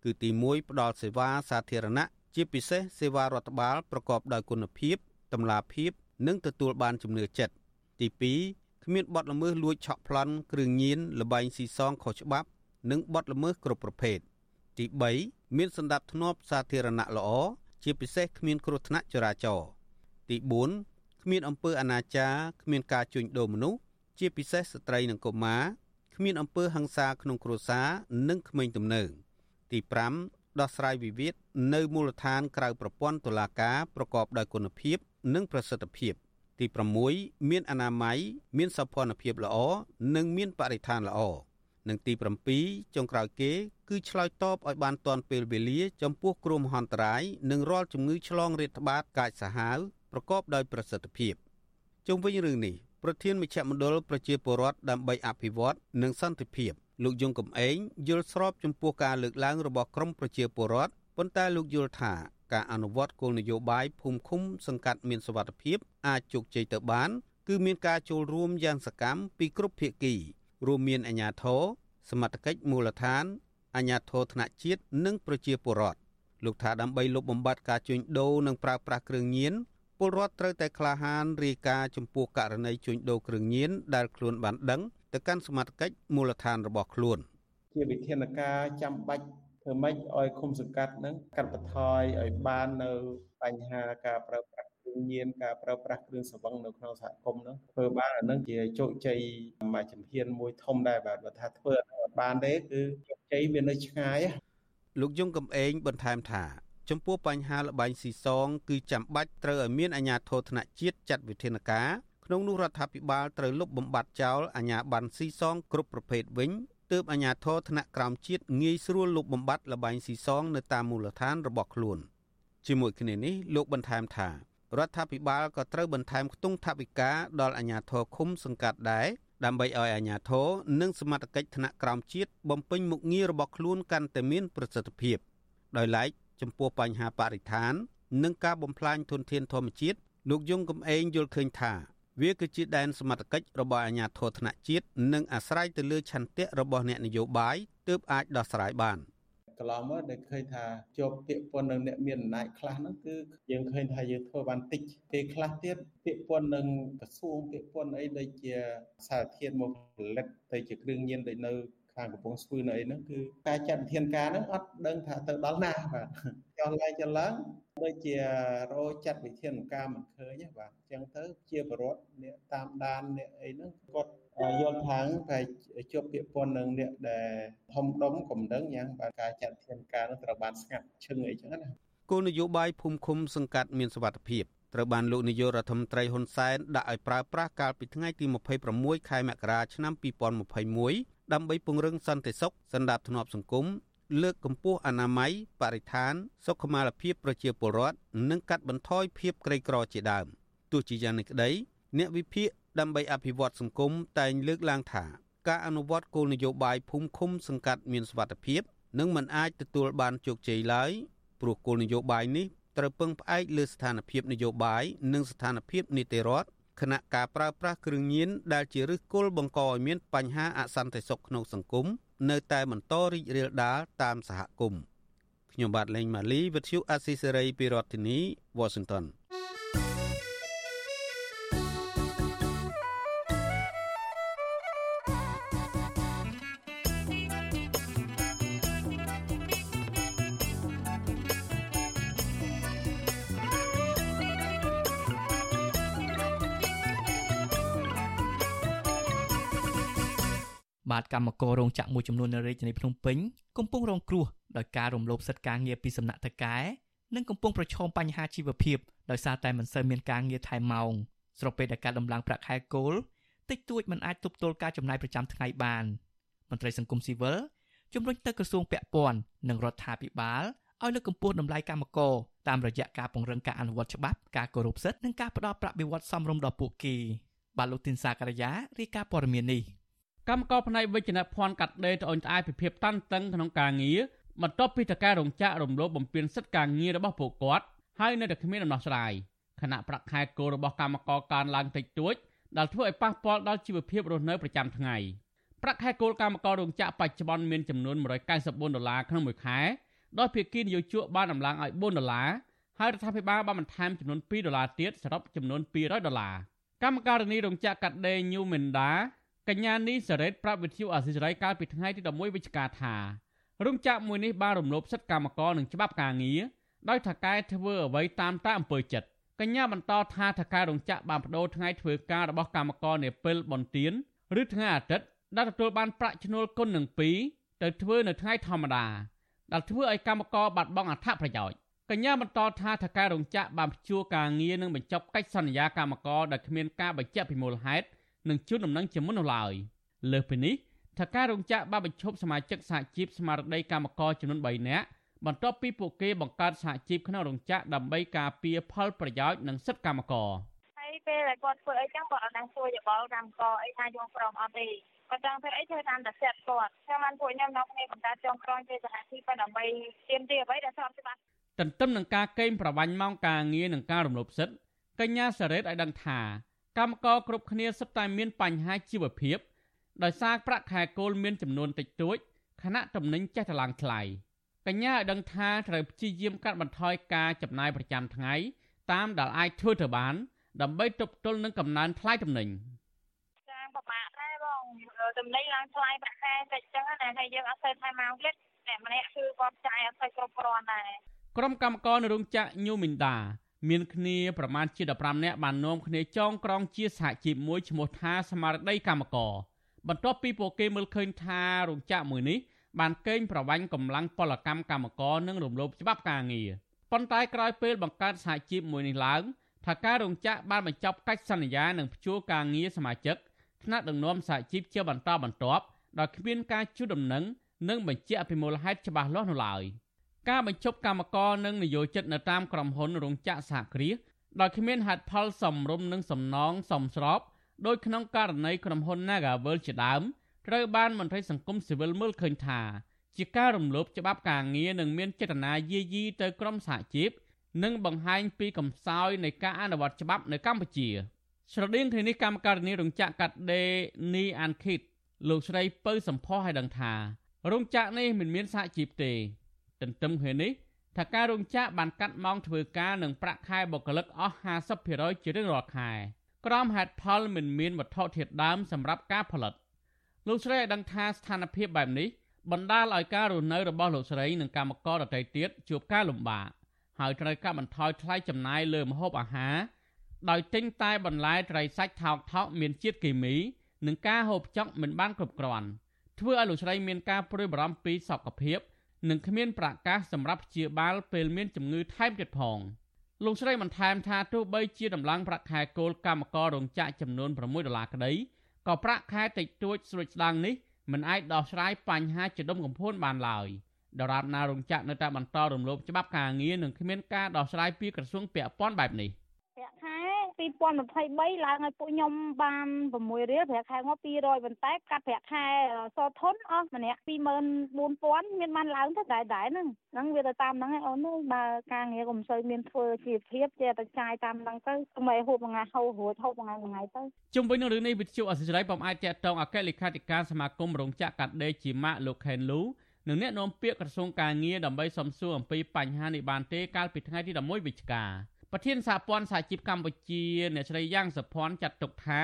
គឺទី1ផ្ដល់សេវាសាធារណៈជាពិសេសសេវារដ្ឋបាលប្រកបដោយគុណភាពតម្លាភាព និងទទួលបានជំនឿចិត្តទី2 គ្មានបទល្មើសលួចឆក់ប្លន់គ្រឿងញៀនលបែងស៊ីសងខុសច្បាប់ និងបទល្មើសគ្រប់ប្រភេទទី3មានសន្តិភាពសាធារណៈល្អជាពិសេសគ្មានគ្រោះថ្នាក់ចរាចរណ៍ទី4គ្មានអំពើអនាចារគ្មានការជួញដូរមនុស្សជាពិសេសស្ត្រីនិងកុមារគ្មានអំពើហិង្សាក្នុងគ្រួសារនិងក្មេងទំនើងទី5ដោះស្រាយវិវាទនៅមូលដ្ឋានក្រៅប្រព័ន្ធតុលាការប្រកបដោយគុណភាព និងប្រសិទ្ធភាព ទី6មានអនាម័យមានសោភ័ណភាពល្អនិងមានបរិស្ថានល្អនិងទី7ចុងក្រោយគេ គឺឆ្លើយតបឲ្យបានទាន់ពេលវេលា ចំពោះគ្រោះមហន្តរាយនិងរាល់ជំងឺឆ្លងរាតត្បាតកាចសាហាវប្រកបដោយប្រសិទ្ធភាពជុំវិញរឿងនេះប្រធានមជ្ឈមណ្ឌលប្រជាពលរដ្ឋដើម្បីអភិវឌ្ឍនិងសន្តិភាពលោកយងកំឯងយល់ស្របចំពោះការលើកឡើងរបស់ក្រមប្រជាពលរដ្ឋប៉ុន្តែលោកយល់ថា ការអនុវត្តគោលនយោបាយភូមិឃុំសង្កាត់មានសវត្ថភាពអាចជោគជ័យទៅបាន គឺមានការចូលរួមយ៉ាងសកម្មពីគ្រប់ភាគី រួមមានអាជ្ញាធរសមត្ថកិច្ចមូលដ្ឋានអាជ្ញាធរថ្នាក់ជាតិនិងប្រជាពលរដ្ឋលោកថាដើម្បីលុបបំបាត់ការជួញដូរនិងប្រើប្រាស់គ្រឿងញៀនពលរដ្ឋត្រូវតែក្លាហានរាយការណ៍ចំពោះករណីជួញដូរគ្រឿងញៀនដែលខ្លួនបានដឹងទៅកាន់សមត្ថកិច្ចមូលដ្ឋានរបស់ខ្លួន ជាវិធានការចាំបាច់ ធ្វើម៉េចឲ្យឃុំសង្កាត់នឹងកាត់បន្ថយឲ្យបាននៅបញ្ហាការប្រើប្រាស់គ្រឿងញៀនការប្រើប្រាស់គ្រឿងសង្វឹងនៅក្នុងសហគមន៍នោះធ្វើបានអានឹងជាជោគជ័យមួយជំហានមួយធំដែរបាទបើថាធ្វើអត់បានទេគឺជោគជ័យវានៅឆ្ងាយលោកយងកំឯងបន្ថែមថាចំពោះបញ្ហាលបែងស៊ីសង គឺចាំបាច់ត្រូវឲ្យមានអាជ្ញាធរថ្នាក់ជាតិចាត់វិធានការក្នុងនោះរដ្ឋាភិបាលត្រូវលុបបំបាត់ចោលអាជ្ញាប័ណ្ណស៊ីសងគ្រប់ប្រភេទវិញ ទើបអាជ្ញាធរថ្នាក់ក្រោមជាតិងាយស្រួលលុបបំបាត់លបែងស៊ីសងនៅតាមមូលដ្ឋានរបស់ខ្លួនជាមួយគ្នានេះលោកបន្ថែមថារដ្ឋាភិបាលក៏ត្រូវបន្ថែមខ្ទង់ថវិកាដល់អាជ្ញាធរឃុំសង្កាត់ដែរដើម្បីឲ្យអាជ្ញាធរនិងសមត្ថកិច្ចថ្នាក់ក្រោមជាតិបំពេញមុខងាររបស់ខ្លួនកាន់តែមានប្រសិទ្ធភាពដោយឡែកចំពោះបញ្ហាបរិស្ថាន និងការបំផ្លាញធនធានធម្មជាតិលោកយងកំឯងយល់ឃើញថា វាគឺជាដែនសមត្ថកិច្ចរបស់អាជ្ញាធរថ្នាក់ជាតិនិងអាស្រ័យទៅលើឆន្ទៈរបស់អ្នកនយោបាយទើបអាចដោះស្រាយបានកន្លងមកដែលឃើញថាជាប់ពាក្យពន្ធនឹងអ្នកមានអំណាចខ្លះហ្នឹងគឺយើងឃើញថាយើងធ្វើបានតិចពេលខ្លះទៀតពាក្យពន្ធនឹងក្រសួងពាក្យពន្ធអីដូចជាសារធាតុមកផលិតទៅជាគ្រឿងញៀនដូចនៅ ខាងកំពង់ស្ពឺនៅអីហ្នឹងគឺការចាត់វិធានការហ្នឹងអត់ដឹងថាទៅដល់ណាបាទចុះឡើងចុះឡើងដូចជារោចាត់វិធានការមិនឃើញបាទអញ្ចឹងទៅជាបរិវត្តអ្នកតាមដានអ្នកអីហ្នឹងគាត់យល់ថាងតែជាប់ពាក្យព័ន្ធនឹងអ្នកដែលធំដុំកំដឹងយ៉ាងបាទការចាត់វិធានការនឹងត្រូវបានស្ងាត់ឈឹងអីចឹងណាគោលនយោបាយភូមិឃុំសង្កាត់មានសវត្ថភាពត្រូវបានលោកនាយករដ្ឋមន្ត្រីហ៊ុនសែនដាក់ឲ្យប្រើប្រាស់កាលពីថ្ងៃទី26ខែមករាឆ្នាំ2021 ដើម្បីពង្រឹងសន្តិសុខសន្តិភាពសង្គមលើកកម្ពស់អនាម័យបរិស្ថាន សុខុមាលភាពប្រជាពលរដ្ឋនិងកាត់បន្ថយភាពក្រីក្រជាដើមទោះជាយ៉ាងនេះក្តី អ្នកវិភាគដើម្បីអភិវឌ្ឍសង្គមតែងលើកឡើងថា ការអនុវត្តគោលនយោបាយភូមិឃុំសង្កាត់មានសុវត្ថិភាពនឹងមិនអាចទទួលបានជោគជ័យឡើយព្រោះគោលនយោបាយនេះត្រូវពឹងផ្អែកលើស្ថានភាពនយោបាយនិងស្ថានភាពនីតិរដ្ឋ គណៈការប្រើប្រាស់គ្រឿងញៀនដែលជាឫសគល់បង្កឲ្យមានបញ្ហាអសន្តិសុខក្នុងសង្គមនៅតែបន្តរីករាលដាលតាមសហគមន៍ខ្ញុំបាទលេងម៉ាលីវិទ្យុអស៊ីសេរីពីរដ្ឋធានី Washington បាទកម្មកររោងចក្រមួយចំនួននៅរាជធានីភ្នំពេញកំពុងរងគ្រោះដោយការរំលោភសិទ្ធិការងារពីសំណាក់ថៅកែនិងកំពុងប្រឈមបញ្ហាជីវភាពដោយសារតែមិនសូវមានការងារថែមម៉ោងស្របពេលដែលការដំឡើងប្រាក់ខែគោលតិចតួចមិនអាចទប់ទល់ការចំណាយប្រចាំថ្ងៃបានមន្ត្រីសង្គមស៊ីវិលជំរុញទៅក្រសួងពាក់ព័ន្ធនិងរដ្ឋាភិបាលឲ្យលើកកម្ពស់តម្លៃកម្មករតាមរយៈការពង្រឹងការអនុវត្តច្បាប់ការគោរពសិទ្ធិនិងការផ្តល់ប្រាក់បៀវត្សសមរម្យដល់ពួកគេបាទលោកទីនសាករាយារាយការណ៍ព័ត៌មាននេះ កម្មករផ្នែកវិជ្ជាភ័ណ្ឌកាត់ដេរត្អូញត្អែពីភាពតានតឹងក្នុងការងារបន្ទាប់ពីតការរោងចក្ររំលោភបំពានសិទ្ធិការងាររបស់ពួកគាត់ហើយនៅតែគ្មានដំណោះស្រាយខណៈប្រាក់ខែគោលរបស់កម្មករកើនឡើងតិចតួចដែលធ្វើឲ្យប៉ះពាល់ដល់ជីវភាពរស់នៅប្រចាំថ្ងៃប្រាក់ខែគោលកម្មកររោងចក្របច្ចុប្បន្នមានចំនួន194ដុល្លារក្នុងមួយខែដោយភាគីនយោជកបានដំឡើងឲ្យ4ដុល្លារហើយរដ្ឋាភិបាលបានបន្ថែមចំនួន2ដុល្លារទៀតសរុបចំនួន200ដុល្លារកម្មការនីរោងចក្រកាត់ដេរ New Menda កញ្ញានីសារ៉េតប្រាប់វិទ្យុអាស៊ីសេរីកាលពីថ្ងៃទី11វិច្ឆិកាថារោងចក្រមួយនេះបានរំលោភសិទ្ធិកម្មករនិងច្បាប់ការងារដោយថកែធ្វើអ្វីតាមតែអំពើចិត្តកញ្ញាបន្តថាថកែរោងចក្របានបដូរថ្ងៃធ្វើការរបស់កម្មករនាពេលបុណ្យទានឬថ្ងៃអាទិត្យដែលទទួលបានប្រាក់ឈ្នួលគុណនឹង2ទៅធ្វើនៅថ្ងៃធម្មតាដែលធ្វើឲ្យកម្មករបាត់បង់អត្ថប្រយោជន៍កញ្ញាបន្តថាថកែរោងចក្របានព្យួរការងារនិងបញ្ចប់កិច្ចសន្យាកម្មករដែលគ្មានការបញ្ជាក់ពីមូលហេតុ និងជូនដំណឹងជាមុននោះឡើយលើសពីនេះថាការរោងចក្របានបញ្ឈប់សមាជិកសហជីពស្មារតីកម្មករចំនួន3នាក់បន្ទាប់ពីពួកគេបង្កើតសហជីពក្នុងរោងចក្រដើម្បីការពារផលប្រយោជន៍និងសិទ្ធិកម្មករហើយពេលដែលគាត់ធ្វើអីចឹងគាត់អត់ដឹងជួយយោបល់កម្មករអីថាយល់ព្រមអត់ទេគាត់ចង់ធ្វើអីធ្វើតាមតែសិទ្ធិគាត់ខ្ញុំបានពួកខ្ញុំនៅគ្នាបង្កើតចងក្រងជាសហជីពដើម្បីទាមទារអ្វីដែលស្របច្បាប់ទន្ទឹមនឹងការកេងប្រវ័ញ្ចម៉ោងការងារនិងការរំលោភសិទ្ធិកញ្ញាសារ៉េតឲ្យដឹងថា កម្មករគ្រប់គ្នាសុទ្ធតែមានបញ្ហាជីវភាពដោយសារប្រាក់ខែគោលមានចំនួនតិចតួចខណៈតំណែងចេះតែឡើងថ្លៃកញ្ញាឲ្យដឹងថាត្រូវព្យាយាមកាត់បន្ថយការចំណាយប្រចាំថ្ងៃតាមដែលអាចធ្វើទៅបាន ដើម្បីទប់ទល់នឹងកំណើនថ្លៃតំណែងចាពិបាកដែរបងតំណែងឡើងថ្លៃប្រាក់ខែតិចចឹងណាហើយយើងអត់ស្ូវថែមកទៀតអ្នកម្នាក់គឺគាត់ចាយអត់ស្ូវគ្រប់គ្រាន់ដែរក្រុមកម្មករនៅរោងចក្រញូមីនដា មានគ្នាប្រមាណជា15នាក់បាននាំគ្នាចងក្រងជាសហជីពមួយឈ្មោះថាស្មារតីកម្មករបន្ទាប់ពីពួកគេមើលឃើញថារោងចក្រមួយនេះបានកេងប្រវ័ញ្ចកម្លាំងពលកម្មកម្មករនិងរំលោភច្បាប់ការងារប៉ុន្តែក្រោយពេលបង្កើតសហជីពមួយនេះឡើងថាការរោងចក្របានបញ្ចប់កិច្ចសន្យានឹងព្យួរការងារសមាជិកថ្នាក់ដឹកនាំសហជីពជាបន្តបន្ទាប់ដោយគ្មានការជួដំណឹងនិងបញ្ជាក់ពីមូលហេតុច្បាស់លាស់នោះឡើយ។ ការបញ្ចុះកម្មករនិងនិយោជិតនៅតាមក្រុមហ៊ុនរោងចក្រសហគ្រាសដោយគ្មានហេតុផលសមរម្យនិងសំណងសមស្របដោយក្នុងករណីក្រុមហ៊ុន Nagavel ជាដើមត្រូវបានមន្ត្រីសង្គមស៊ីវិលមើលឃើញថាជាការរំលោភច្បាប់ការងារនិងមានចេតនាយាយីទៅក្រុមសហជីពនិងបង្ហាញពីកំសោយនៃការអនុវត្តច្បាប់នៅកម្ពុជាស្រដៀងគ្នានេះកម្មការនីរោងចក្រកាត់ដេរនីអានឃីតលោកស្រីពៅសំផស្សឲ្យដឹងថារោងចក្រនេះមិនមានសហជីពទេ ទន្ទឹមគ្នានេះថាការរោងចក្របានកាត់ម៉ោងធ្វើការនិងប្រាក់ខែបុគ្គលិកអស់50%ជារៀងរាល់ខែក្រោមហេតុផលមិនមានវត្ថុធាតុដើមសម្រាប់ការផលិតលោកស្រីឲ្យដឹងថាស្ថានភាពបែបនេះបណ្ដាលឲ្យការរស់នៅរបស់លោកស្រីនិងកម្មករដទៃទៀតជួបការលំបាកហើយត្រូវកាត់បន្ថយថ្លៃចំណាយលើម្ហូបអាហារដោយទិញតែបន្លែត្រីសាច់ថោកថោកមានជាតិគីមី និងការហូបចុកមិនបានគ្រប់គ្រាន់ធ្វើឲ្យលោកស្រីមានការព្រួយបារម្ភពីសុខភាព និងគ្មានប្រកាសសម្រាប់ព្យាបាលពេលមានជំងឺថែមទៀតផងលោកស្រីបន្ថែមថាទោះបីជាដំឡើងប្រាក់ខែគោលកម្មកររោងចក្រចំនួន6ដុល្លារក្តីក៏ប្រាក់ខែតិចតួចស្រួចស្ដាងនេះមិនអាចដោះស្រាយបញ្ហាជាដុំកំភួនបានឡើយដរាបណារោងចក្រនៅតែបន្តរំលោភច្បាប់ការងារនិងគ្មានការដោះស្រាយពីក្រសួងពាក់ព័ន្ធបែបនេះប្រាក់ខែ 2023ឡើងឲ្យពួកខ្ញុំបាន6រៀលប្រាក់ខែមក200ប៉ុន្តែកាត់ប្រាក់ខែសធនអស់ម្នាក់24000មានបានឡើងទៅដែរដែរហ្នឹងហ្នឹងវាទៅតាមហ្នឹងឯងអូនបើការងារក៏មិនសូវមានធ្វើជាភាពចេះតែចាយតាមហ្នឹងទៅមិនហូបមួយថ្ងៃហូបរួចហូបមួយថ្ងៃមួយថ្ងៃទៅជុំវិញនឹងរឿងនេះវិទ្យុអសិរ័យបំអាចតកតងអគ្គលេខាធិការសមាគមរោងចក្រកាត់ដេរជាម៉ាកលោកខេនលូនិងអ្នកនាំពាក្យក្រសួងការងារដើម្បីសំសួរអំពីបញ្ហានេះបានទេកាលពីថ្ងៃទី11វិច្ឆិកា ប្រធានសហព័ន្ធសហជីពកម្ពុជាអ្នកស្រីយ៉ាងសុភ័ណ្ឌចាត់ទុកថា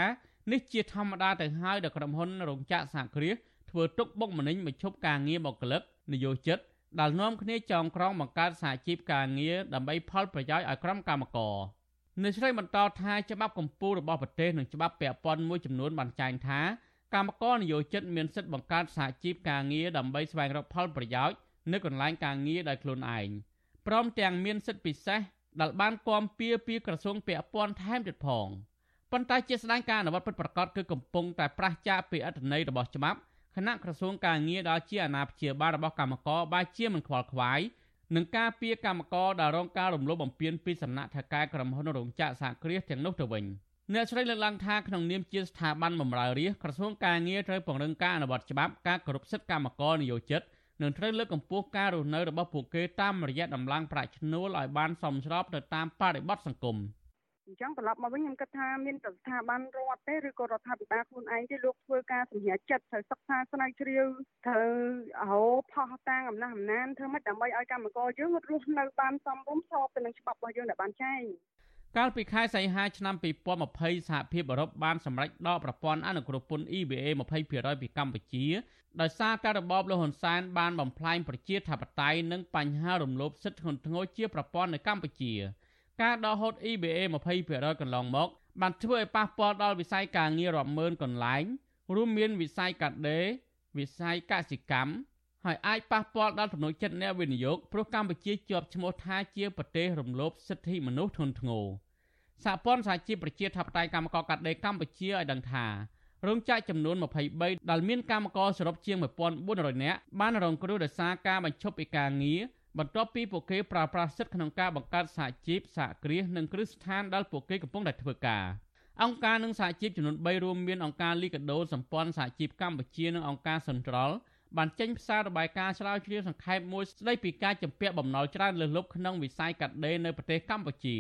នេះជាធម្មតាទៅហើយដែលក្រុមហ៊ុនរោងចក្រសហគ្រាសធ្វើទុកបុកម្នេញបញ្ឈប់ការងារបុគ្គលិកនយោជិតដែលនាំគ្នាចងក្រងបង្កើតសហជីពការងារដើម្បីផលប្រយោជន៍ឲ្យក្រុមកម្មករអ្នកស្រីបន្តថាច្បាប់កម្ពុជារបស់ប្រទេសនិងច្បាប់ពាក់ព័ន្ធមួយចំនួនបានចែងថាកម្មករនយោជិតមានសិទ្ធិបង្កើតសហជីពការងារដើម្បីស្វែងរកផលប្រយោជន៍នៅកន្លែងការងារដោយខ្លួនឯងព្រមទាំងមានសិទ្ធិពិសេស ដែលបានគាំពៀពីក្រសួងពាក់ព័ន្ធថែមទៀតផងប៉ុន្តែជាស្ដែងការអនុវត្តពិតប្រាកដគឺកំពុងតែប្រឆាចាកពីអត្ថន័យរបស់ច្បាប់គណៈក្រសួងការងារដែលជាអាណាព្យាបាលរបស់កម្មករបែជាមិនខ្វល់ខ្វាយនឹងការពៀកម្មករដែលរងការរំលោភបំពានពីសំណាក់ថៅកែក្រុមហ៊ុនរោងចក្រសហគ្រាសទាំងនោះទៅវិញអ្នកស្រីលើកឡើងថាក្នុងនាមជាស្ថាប័នបម្រើរាជក្រសួងការងារត្រូវពង្រឹងការអនុវត្តច្បាប់ការគោរពសិទ្ធិកម្មករនិយោជិត និងត្រូវលើកកម្ពស់ការរស់នៅរបស់ពួកគេតាមរយៈដំឡើងប្រាក់ឈ្នួលឲ្យបានសមស្របទៅតាមបរិបទសង្គមអញ្ចឹងត្រឡប់មកវិញខ្ញុំគិតថាមានតែស្ថាប័នរដ្ឋទេឬក៏រដ្ឋាភិបាលខ្លួនឯងទេលោកធ្វើការសម្រេចចិត្តត្រូវសិក្សាស្រាវជ្រាវត្រូវរោផោះតាំងអំណះអំណានធ្វើម៉េចដើម្បីឲ្យកម្មករយើងរស់នៅបានសមរម្យស្របទៅនឹងច្បាប់របស់យើងដែលបានចែងកាលពីខែសីហាឆ្នាំ2020សហភាពអឺរ៉ុបបានសម្រេចដកប្រព័ន្ធអនុគ្រោះពន្ធ EBA 20%ពីកម្ពុជា ដោយសារតែរបបលហ៊ុនសែនបានបំផ្លាញប្រជាធិបតេយ្យនិងបញ្ហារំលោភសិទ្ធិធ្ងន់ធ្ងរជាប្រព័ន្ធនៅកម្ពុជា ការដកហូត EBA 20%កន្លងមក បានធ្វើឲ្យប៉ះពាល់ដល់វិស័យការងាររាប់ម៉ឺនកន្លែងរួមមានវិស័យកាត់ដេរវិស័យកសិកម្មហើយអាចប៉ះពាល់ដល់ទំនុកចិត្តអ្នកវិនិយោគព្រោះកម្ពុជាជាប់ឈ្មោះថាជាប្រទេសរំលោភសិទ្ធិមនុស្សធ្ងន់ធ្ងរសហព័ន្ធសហជីពប្រជាធិបតេយ្យកម្មករកាត់ដេរកម្ពុជាឲ្យដឹងថា រោងចក្រចំនួន23ដែលមានកម្មករសរុបជាង1400នាក់បានរងគ្រោះដោយសារការបញ្ឈប់ពីការងារបន្ទាប់ពីពួកគេប្រើប្រាស់សិទ្ធិក្នុងការបង្កើតសហជីពសហគ្រាសនិងគ្រឹះស្ថានដែលពួកគេកំពុងតែធ្វើការអង្គការនឹងសហជីពចំនួន3រួមមានអង្គការលីកាដូសម្ព័ន្ធសហជីពកម្ពុជានិងអង្គការសិនត្រលបានចេញផ្សាយរបាយការណ៍ស្រាវជ្រាវសង្ខេបមួយស្ដីពីការជំពាក់បំណុលច្រើនលើសលប់ក្នុងវិស័យកាត់ដេរនៅប្រទេសកម្ពុជា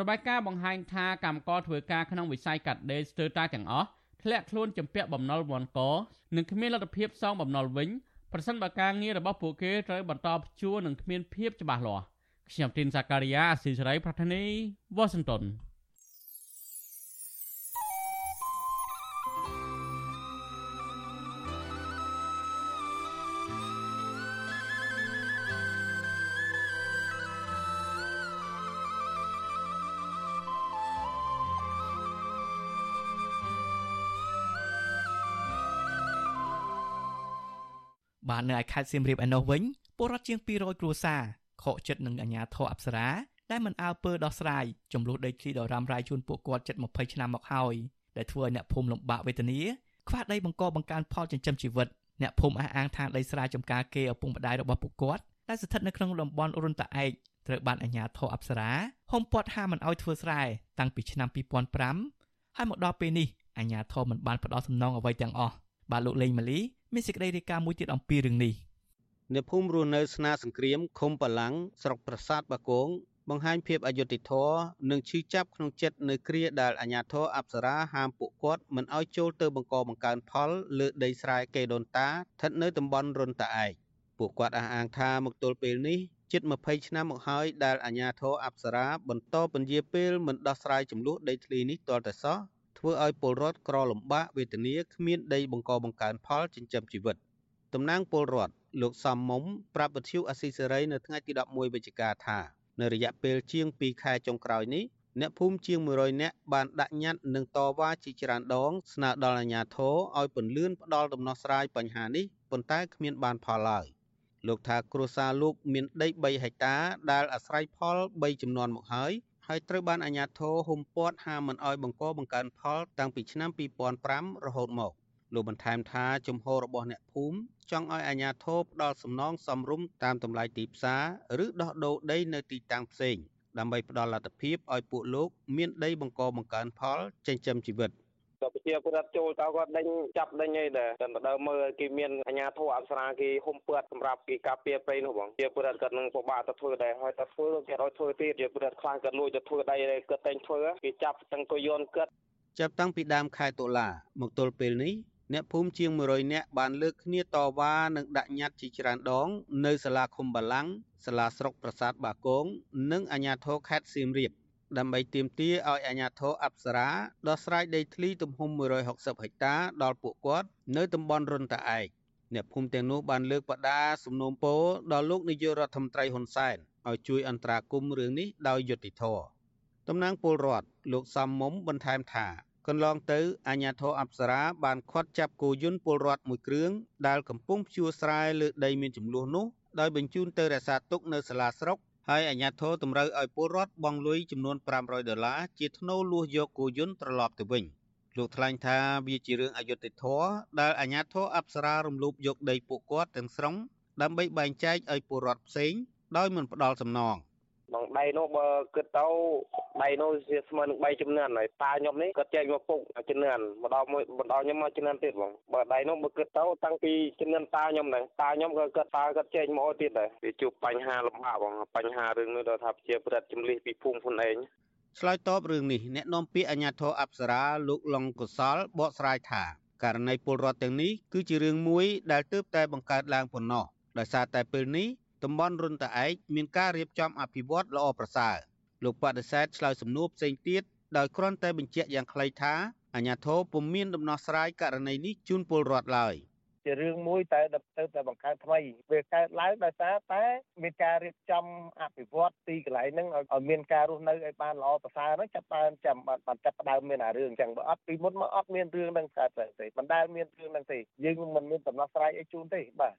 របាយការណ៍បង្ហាញថាកម្មករធ្វើការក្នុងវិស័យកាត់ដេរស្ទើរតែទាំងអស់ ធ្លាក់ខ្លួនចំពាក់បំណុលវ៉ាន់កនិងគ្មានលទ្ធភាពសងបំណុលវិញប្រសិនបើការងាររបស់ពួកគេត្រូវបន្តព្យួរនិងគ្មានភាពច្បាស់លាស់ខ្ញុំទីនសាការីយ៉ាអស៊ីសេរីប្រធានីវ៉ាស៊ីនតោន បាទនៅឯខេត្តសៀមរាបឯនោះវិញពលរដ្ឋជាង200គ្រួសារខកចិត្តនឹងអាជ្ញាធរអប្សរាដែលមិនអើពើដោះស្រាយចំនួនដីធ្លីដ៏រ៉ាំរ៉ៃជូនពួកគាត់ជិត20ឆ្នាំមកហើយដែលធ្វើឲ្យអ្នកភូមិលំបាកវេទនាខ្វះដីបង្កបង្កើនផលចិញ្ចឹមជីវិតអ្នកភូមិអះអាងថាដីស្រែចម្ការគេឪពុកម្ដាយរបស់ពួកគាត់ដែលស្ថិតនៅក្នុងតំបន់រុនតាឯកត្រូវបានអាជ្ញាធរអប្សរាហុំព័ទ្ធហាមមិនអោយធ្វើស្រែតាំងពីឆ្នាំ2005ហើយមកដល់ពេលនេះអាជ្ញាធរមិនបានផ្ដល់សំណងអ្វីទាំងអស់បាទលោកលេងម៉ាលី មានសេចក្តីរាយការណ៍មួយទៀតអំពីរឿងនេះអ្នកភូមិរស់នៅស្នាសង្គ្រាមឃុំបលាំងស្រុកប្រាសាទបាគងបង្ហាញភាពអយុត្តិធម៌និងឈឺចាប់ក្នុងចិត្តនៅគ្រាដែលអាជ្ញាធរអប្សរាហាមពួកគាត់មិនឲ្យចូលទៅបង្កបង្កើនផលលើដីស្រែកេដូនតាស្ថិតនៅតំបន់រុនតាឯកពួកគាត់អះអាងថាមកទល់ពេលនេះជិត20ឆ្នាំមកហើយដែលអាជ្ញាធរអប្សរាបន្តពន្យាពេលមិនដោះស្រាយចំនួនដីធ្លីនេះទាល់តែសោះ ធ្វើធ្វើឲ្យពលរដ្ឋក្រលំបាកវេទនាគ្មានដីបង្កបង្កើនផលចិញ្ចឹមជីវិតតំណាងពលរដ្ឋលោកសំមុំប្រាប់វិទ្យុអស៊ីសេរីនៅថ្ងៃទី11វិច្ឆិកាថានៅរយៈពេលជាង2ខែចុងក្រោយនេះអ្នកភូមិជាង100នាក់បានដាក់ញត្តិនិងតវ៉ាជាច្រើនដងស្នើដល់អាជ្ញាធរឲ្យពន្លឿនផ្ដល់ដំណោះស្រាយបញ្ហានេះប៉ុន្តែគ្មានបានផលឡើយលោកថាគ្រួសារលោកមានដី3ហិកតាដែលអាស្រ័យផល3ចំនួនមកហើយ ហើយត្រូវបានអាជ្ញាធរហ៊ុំព័ទ្ធហាមមិនឲ្យបង្កបង្កើនផលតាំងពីឆ្នាំ2005រហូតមកលោកបន្ថែមថាជំហររបស់អ្នកភូមិចង់ឲ្យអាជ្ញាធរផ្ដល់សំណងសមរម្យតាមតម្លៃទីផ្សារឬដោះដូរដីនៅទីតាំងផ្សេងដើម្បីផ្ដល់លទ្ធភាពឲ្យពួកលោកមានដីបង្កបង្កើនផលចិញ្ចឹមជីវិត ក៏ប្រជាពលរដ្ឋចូលទៅគាត់ដេញចាប់ដេញអីដែរតែដើមមើលគេមានអាជ្ញាធរអប្សរាគេហុំពាត់សម្រាប់គេការពារព្រៃនោះបងជាពលរដ្ឋគាត់នឹងពិបាកទៅធ្វើដែរហើយតែធ្វើគេឲ្យធ្វើទៀតជាពលរដ្ឋខ្លាំងគាត់លួចទៅធ្វើដីគាត់តែងធ្វើគេចាប់ទាំងកយន្តគាត់ចាប់តាំងពីដើមខែតុលាមកទល់ពេលនេះអ្នកភូមិជាង100នាក់បានលើកគ្នាតវ៉ានិងដាក់ញត្តិជាច្រើនដង នៅសាលាឃុំបាឡាំងសាលាស្រុកប្រាសាទបាគងនិងអាជ្ញាធរខេត្តសៀមរាប ដើម្បីទាមទារឲ្យអាជ្ញាធរអប្សរាដោះស្រាយដីធ្លីទំហំ160ហិកតាដល់ពួកគាត់នៅតំបន់រុនតាឯកអ្នកភូមិទាំងនោះបានលើកបដាសំណូមពរដល់លោកនាយករដ្ឋមន្ត្រីហ៊ុនសែនឲ្យជួយអន្តរាគមន៍រឿងនេះដោយយុត្តិធម៌តំណាងពលរដ្ឋលោកសំមុំបន្ថែមថាកន្លងទៅអាជ្ញាធរអប្សរាបានខាត់ចាប់គោយន្តពលរដ្ឋមួយគ្រឿងដែលកំពុងភ្ជួរស្រែលើដីមានចំនួននោះដោយបញ្ជូនទៅរក្សាទុកនៅសាលាស្រុក ហើយអាជ្ញាធរតម្រូវឲ្យពលរដ្ឋបង់លុយចំនួន500ដុល្លារជាថ្នូរលួសយកគោយន្តត្រឡប់ទៅវិញលោកថ្លែងថាវាជារឿងអយុត្តិធម៌ដែលអាជ្ញាធរអប្សរារំលោភយកដីពួកគាត់ទាំងស្រុងដើម្បីបែងចែកឲ្យពលរដ្ឋផ្សេងដោយមិនផ្ដល់សំណង បងដៃនោះបើគិតទៅដៃនោះជាស្មើនឹង3ចំនួនហើយតាខ្ញុំនេះគាត់ចែកមកពុកចំនួនមកដល់មួយបណ្ដោខ្ញុំមកចំនួនទៀតបងបើដៃនោះបើគិតទៅតាំងពីចំនួនតាខ្ញុំដែរតាខ្ញុំក៏គាត់តាគាត់ចែកមកទៀតដែរវាជួបបញ្ហាលំបាកបងបញ្ហារឿងនោះដល់ថាជាប្រិទ្ធជំលិះពីភូមិខ្លួនឯងឆ្លើយតបរឿងនេះអ្នកនាំពាក្យអាជ្ញាធរអប្សរាលោកឡុងកុសលបកស្រាយថាករណីពលរដ្ឋទាំងនេះគឺជារឿងមួយដែលទើបតែបង្កើតឡើងប៉ុណ្ណោះដោយសារតែពេលនេះ តំបន់រុនតាឯកមានការរៀបចំអភិវឌ្ឍល្អប្រសើរលោកបដិសេធឆ្លើយសំណួរផ្សេងទៀតដោយគ្រាន់តែបញ្ជាក់យ៉ាងខ្លីថាអាញាធរពុំមានដំណោះស្រាយករណីនេះជូនពលរដ្ឋឡើយជារឿងមួយតែទៅតែបង្កើតថ្មីវាកើតឡើងដោយសារតែមានការរៀបចំអភិវឌ្ឍទីកន្លែងហ្នឹងឲ្យមានការរស់នៅឲ្យបានល្អប្រសើរហ្នឹងចាប់បានចាំបានចាប់ផ្ដើមមានអារឿងអញ្ចឹងបើអត់ពីមុនមកអត់មានរឿងហ្នឹងកើតទេមិនដែលមានរឿងហ្នឹងទេយើងមិនមានដំណោះស្រាយឲ្យជូនទេបាទ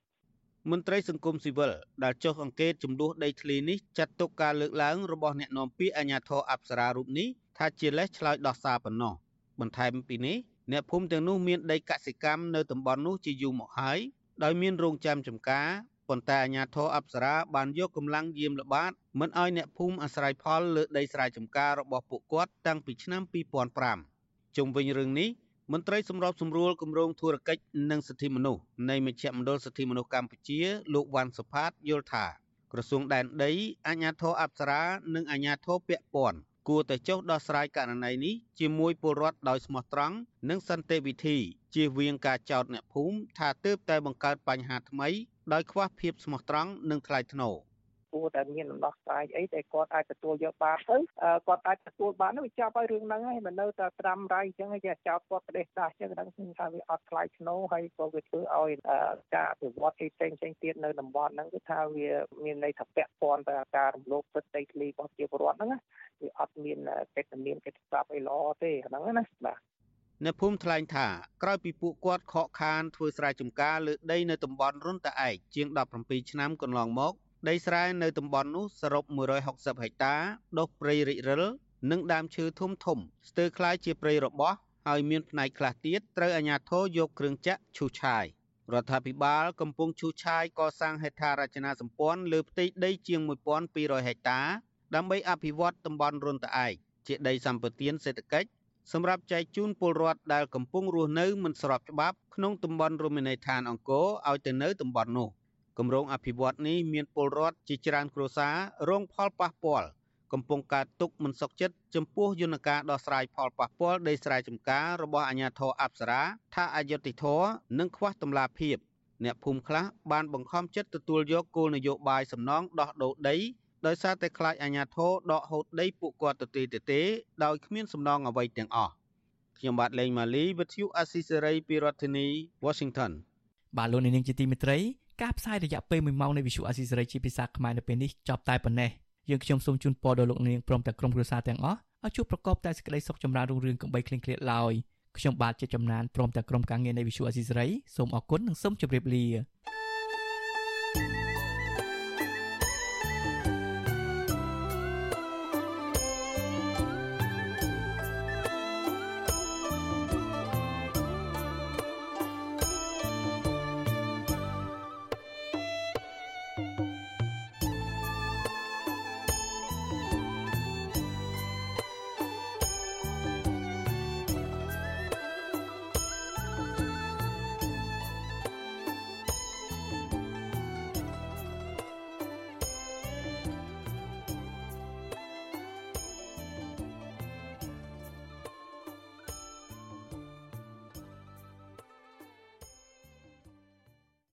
មន្ត្រីសង្គមស៊ីវិលដែលចុះអង្កេតចំនួនដីធ្លីនេះចាត់ទុកការលើកឡើងរបស់អ្នកនាំពាក្យអាជ្ញាធរអប្សរារូបនេះថាជាលេសឆ្លើយដោះសារប៉ុណ្ណោះបន្ថែមពីនេះអ្នកភូមិទាំងនោះមានដីកសិកម្មនៅតំបន់នោះជាយូរមកហើយដោយមានរោងចាំចំការប៉ុន្តែអាជ្ញាធរអប្សរាបានយកកម្លាំងយាមល្បាតមិនឲ្យអ្នកភូមិអាស្រ័យផលលើដីស្រែចម្ការរបស់ពួកគាត់តាំងពីឆ្នាំ2005ជុំវិញរឿងនេះ មន្ត្រីសម្របសម្រួលគម្រោងធុរកិច្ចនិងសិទ្ធិមនុស្សនៃមជ្ឈមណ្ឌលសិទ្ធិមនុស្សកម្ពុជាលោកវ៉ាន់សុផាតយល់ថាក្រសួងដែនដីអាជ្ញាធរអប្សរានិងអាជ្ញាធរពាក់ព័ន្ធគួរតែចុះដោះស្រាយករណីនេះជាមួយពលរដ្ឋដោយស្មោះត្រង់និងសន្តិវិធីជៀសវាងការចោទអ្នកភូមិថាទើបតែបង្កើតបញ្ហាថ្មីដោយខ្វះភាពស្មោះត្រង់និងថ្លៃថ្នូរ គួរតែមានដំណោះស្រាយអីដែលគាត់អាចទទួលយកបានទៅគាត់អាចទទួលបាននោះវាចាប់ឲ្យរឿងហ្នឹងហើយមិននៅតែត្រាំរៃអញ្ចឹងហើយចោតគាត់ប្រទេសដាស់អញ្ចឹងហ្នឹងខ្ញុំថាវាអត់ថ្លៃធ្នូហើយក៏វាធ្វើឲ្យការអភិវឌ្ឍទីផ្សេងផ្សេងទៀតនៅតំបន់ហ្នឹងគឺថាវាមានន័យថាពាក់ព័ន្ធទៅការរំលោភសិទ្ធិដីធ្លីរបស់ប្រជាពលរដ្ឋហ្នឹងវាអត់មានកិច្ចមានកិច្ចស្ដាប់អីល្អទេហ្នឹងណាបាទអ្នកភូមិថ្លែងថាក្រោយពីពួកគាត់ខកខានធ្វើស្រែចម្ការលើដីនៅតំបន់រុនតាឯកជាង17ឆ្នាំកន្លងមក ដីស្រែនៅតំបន់នោះសរុប160ហិកតាដុះព្រៃរិចរិលនិងដើមឈើធំធំស្ទើរคล้ายជាព្រៃរបោះហើយមានផ្នែកខ្លះទៀតត្រូវអាជ្ញាធរយកគ្រឿងចាក់ឈូសឆាយរដ្ឋាភិបាលកំពុងឈូសឆាយកសាងហេដ្ឋារចនាសម្ព័ន្ធលើផ្ទៃដីជាង1200ហិកតាដើម្បីអភិវឌ្ឍតំបន់រុនត្អែកជាដីសម្បត្តិសេដ្ឋកិច្ចសម្រាប់ចែកជូនពលរដ្ឋដែលកំពុងរស់នៅមិនស្របច្បាប់ក្នុងតំបន់រមណីយដ្ឋានអង្គរឲ្យទៅនៅតំបន់នោះ គម្រោងអភិវឌ្ឍនេះមានពលរដ្ឋជាច្រើនគ្រួសាររងផលប៉ះពាល់កំពុងកើតទុកមិនសុខចិត្តចំពោះយន្តការដោះស្រាយផលប៉ះពាល់ដីស្រែចម្ការរបស់អាជ្ញាធរអប្សរាថាអយុត្តិធម៌និងខ្វះតម្លាភាពអ្នកភូមិខ្លះបានបង្ខំចិត្តទទួលយកគោលនយោបាយសំណងដោះដូរដីដោយសារតែខ្លាចអាជ្ញាធរដកហូតដីពួកគាត់ទៅទេទៅទេដោយគ្មានសំណងអ្វីទាំងអស់ខ្ញុំបាទលេងម៉ាលីវិទ្យុអាស៊ីសេរីពីរដ្ឋធានី Washington បាទលោកនាងជាទីមេត្រី ការផ្សាយរយៈពេល1ម៉ោងនៃវិទ្យុអាស៊ីសេរីជាភាសាខ្មែរនៅពេលនេះចប់តែប៉ុណ្ណេះយើងខ្ញុំសូមជូនពរដល់លោកនាងព្រមទាំងក្រុមគ្រួសារទាំងអស់ឲ្យជួបប្រកបតែសេចក្តីសុខចម្រើនរុងរឿងកំបីគ្លៀងគ្លាតឡើយខ្ញុំបាទជាចំណានព្រមទាំងក្រុមការងារនៃវិទ្យុអាស៊ីសេរីសូមអរគុណនិងសូមជម្រាបលា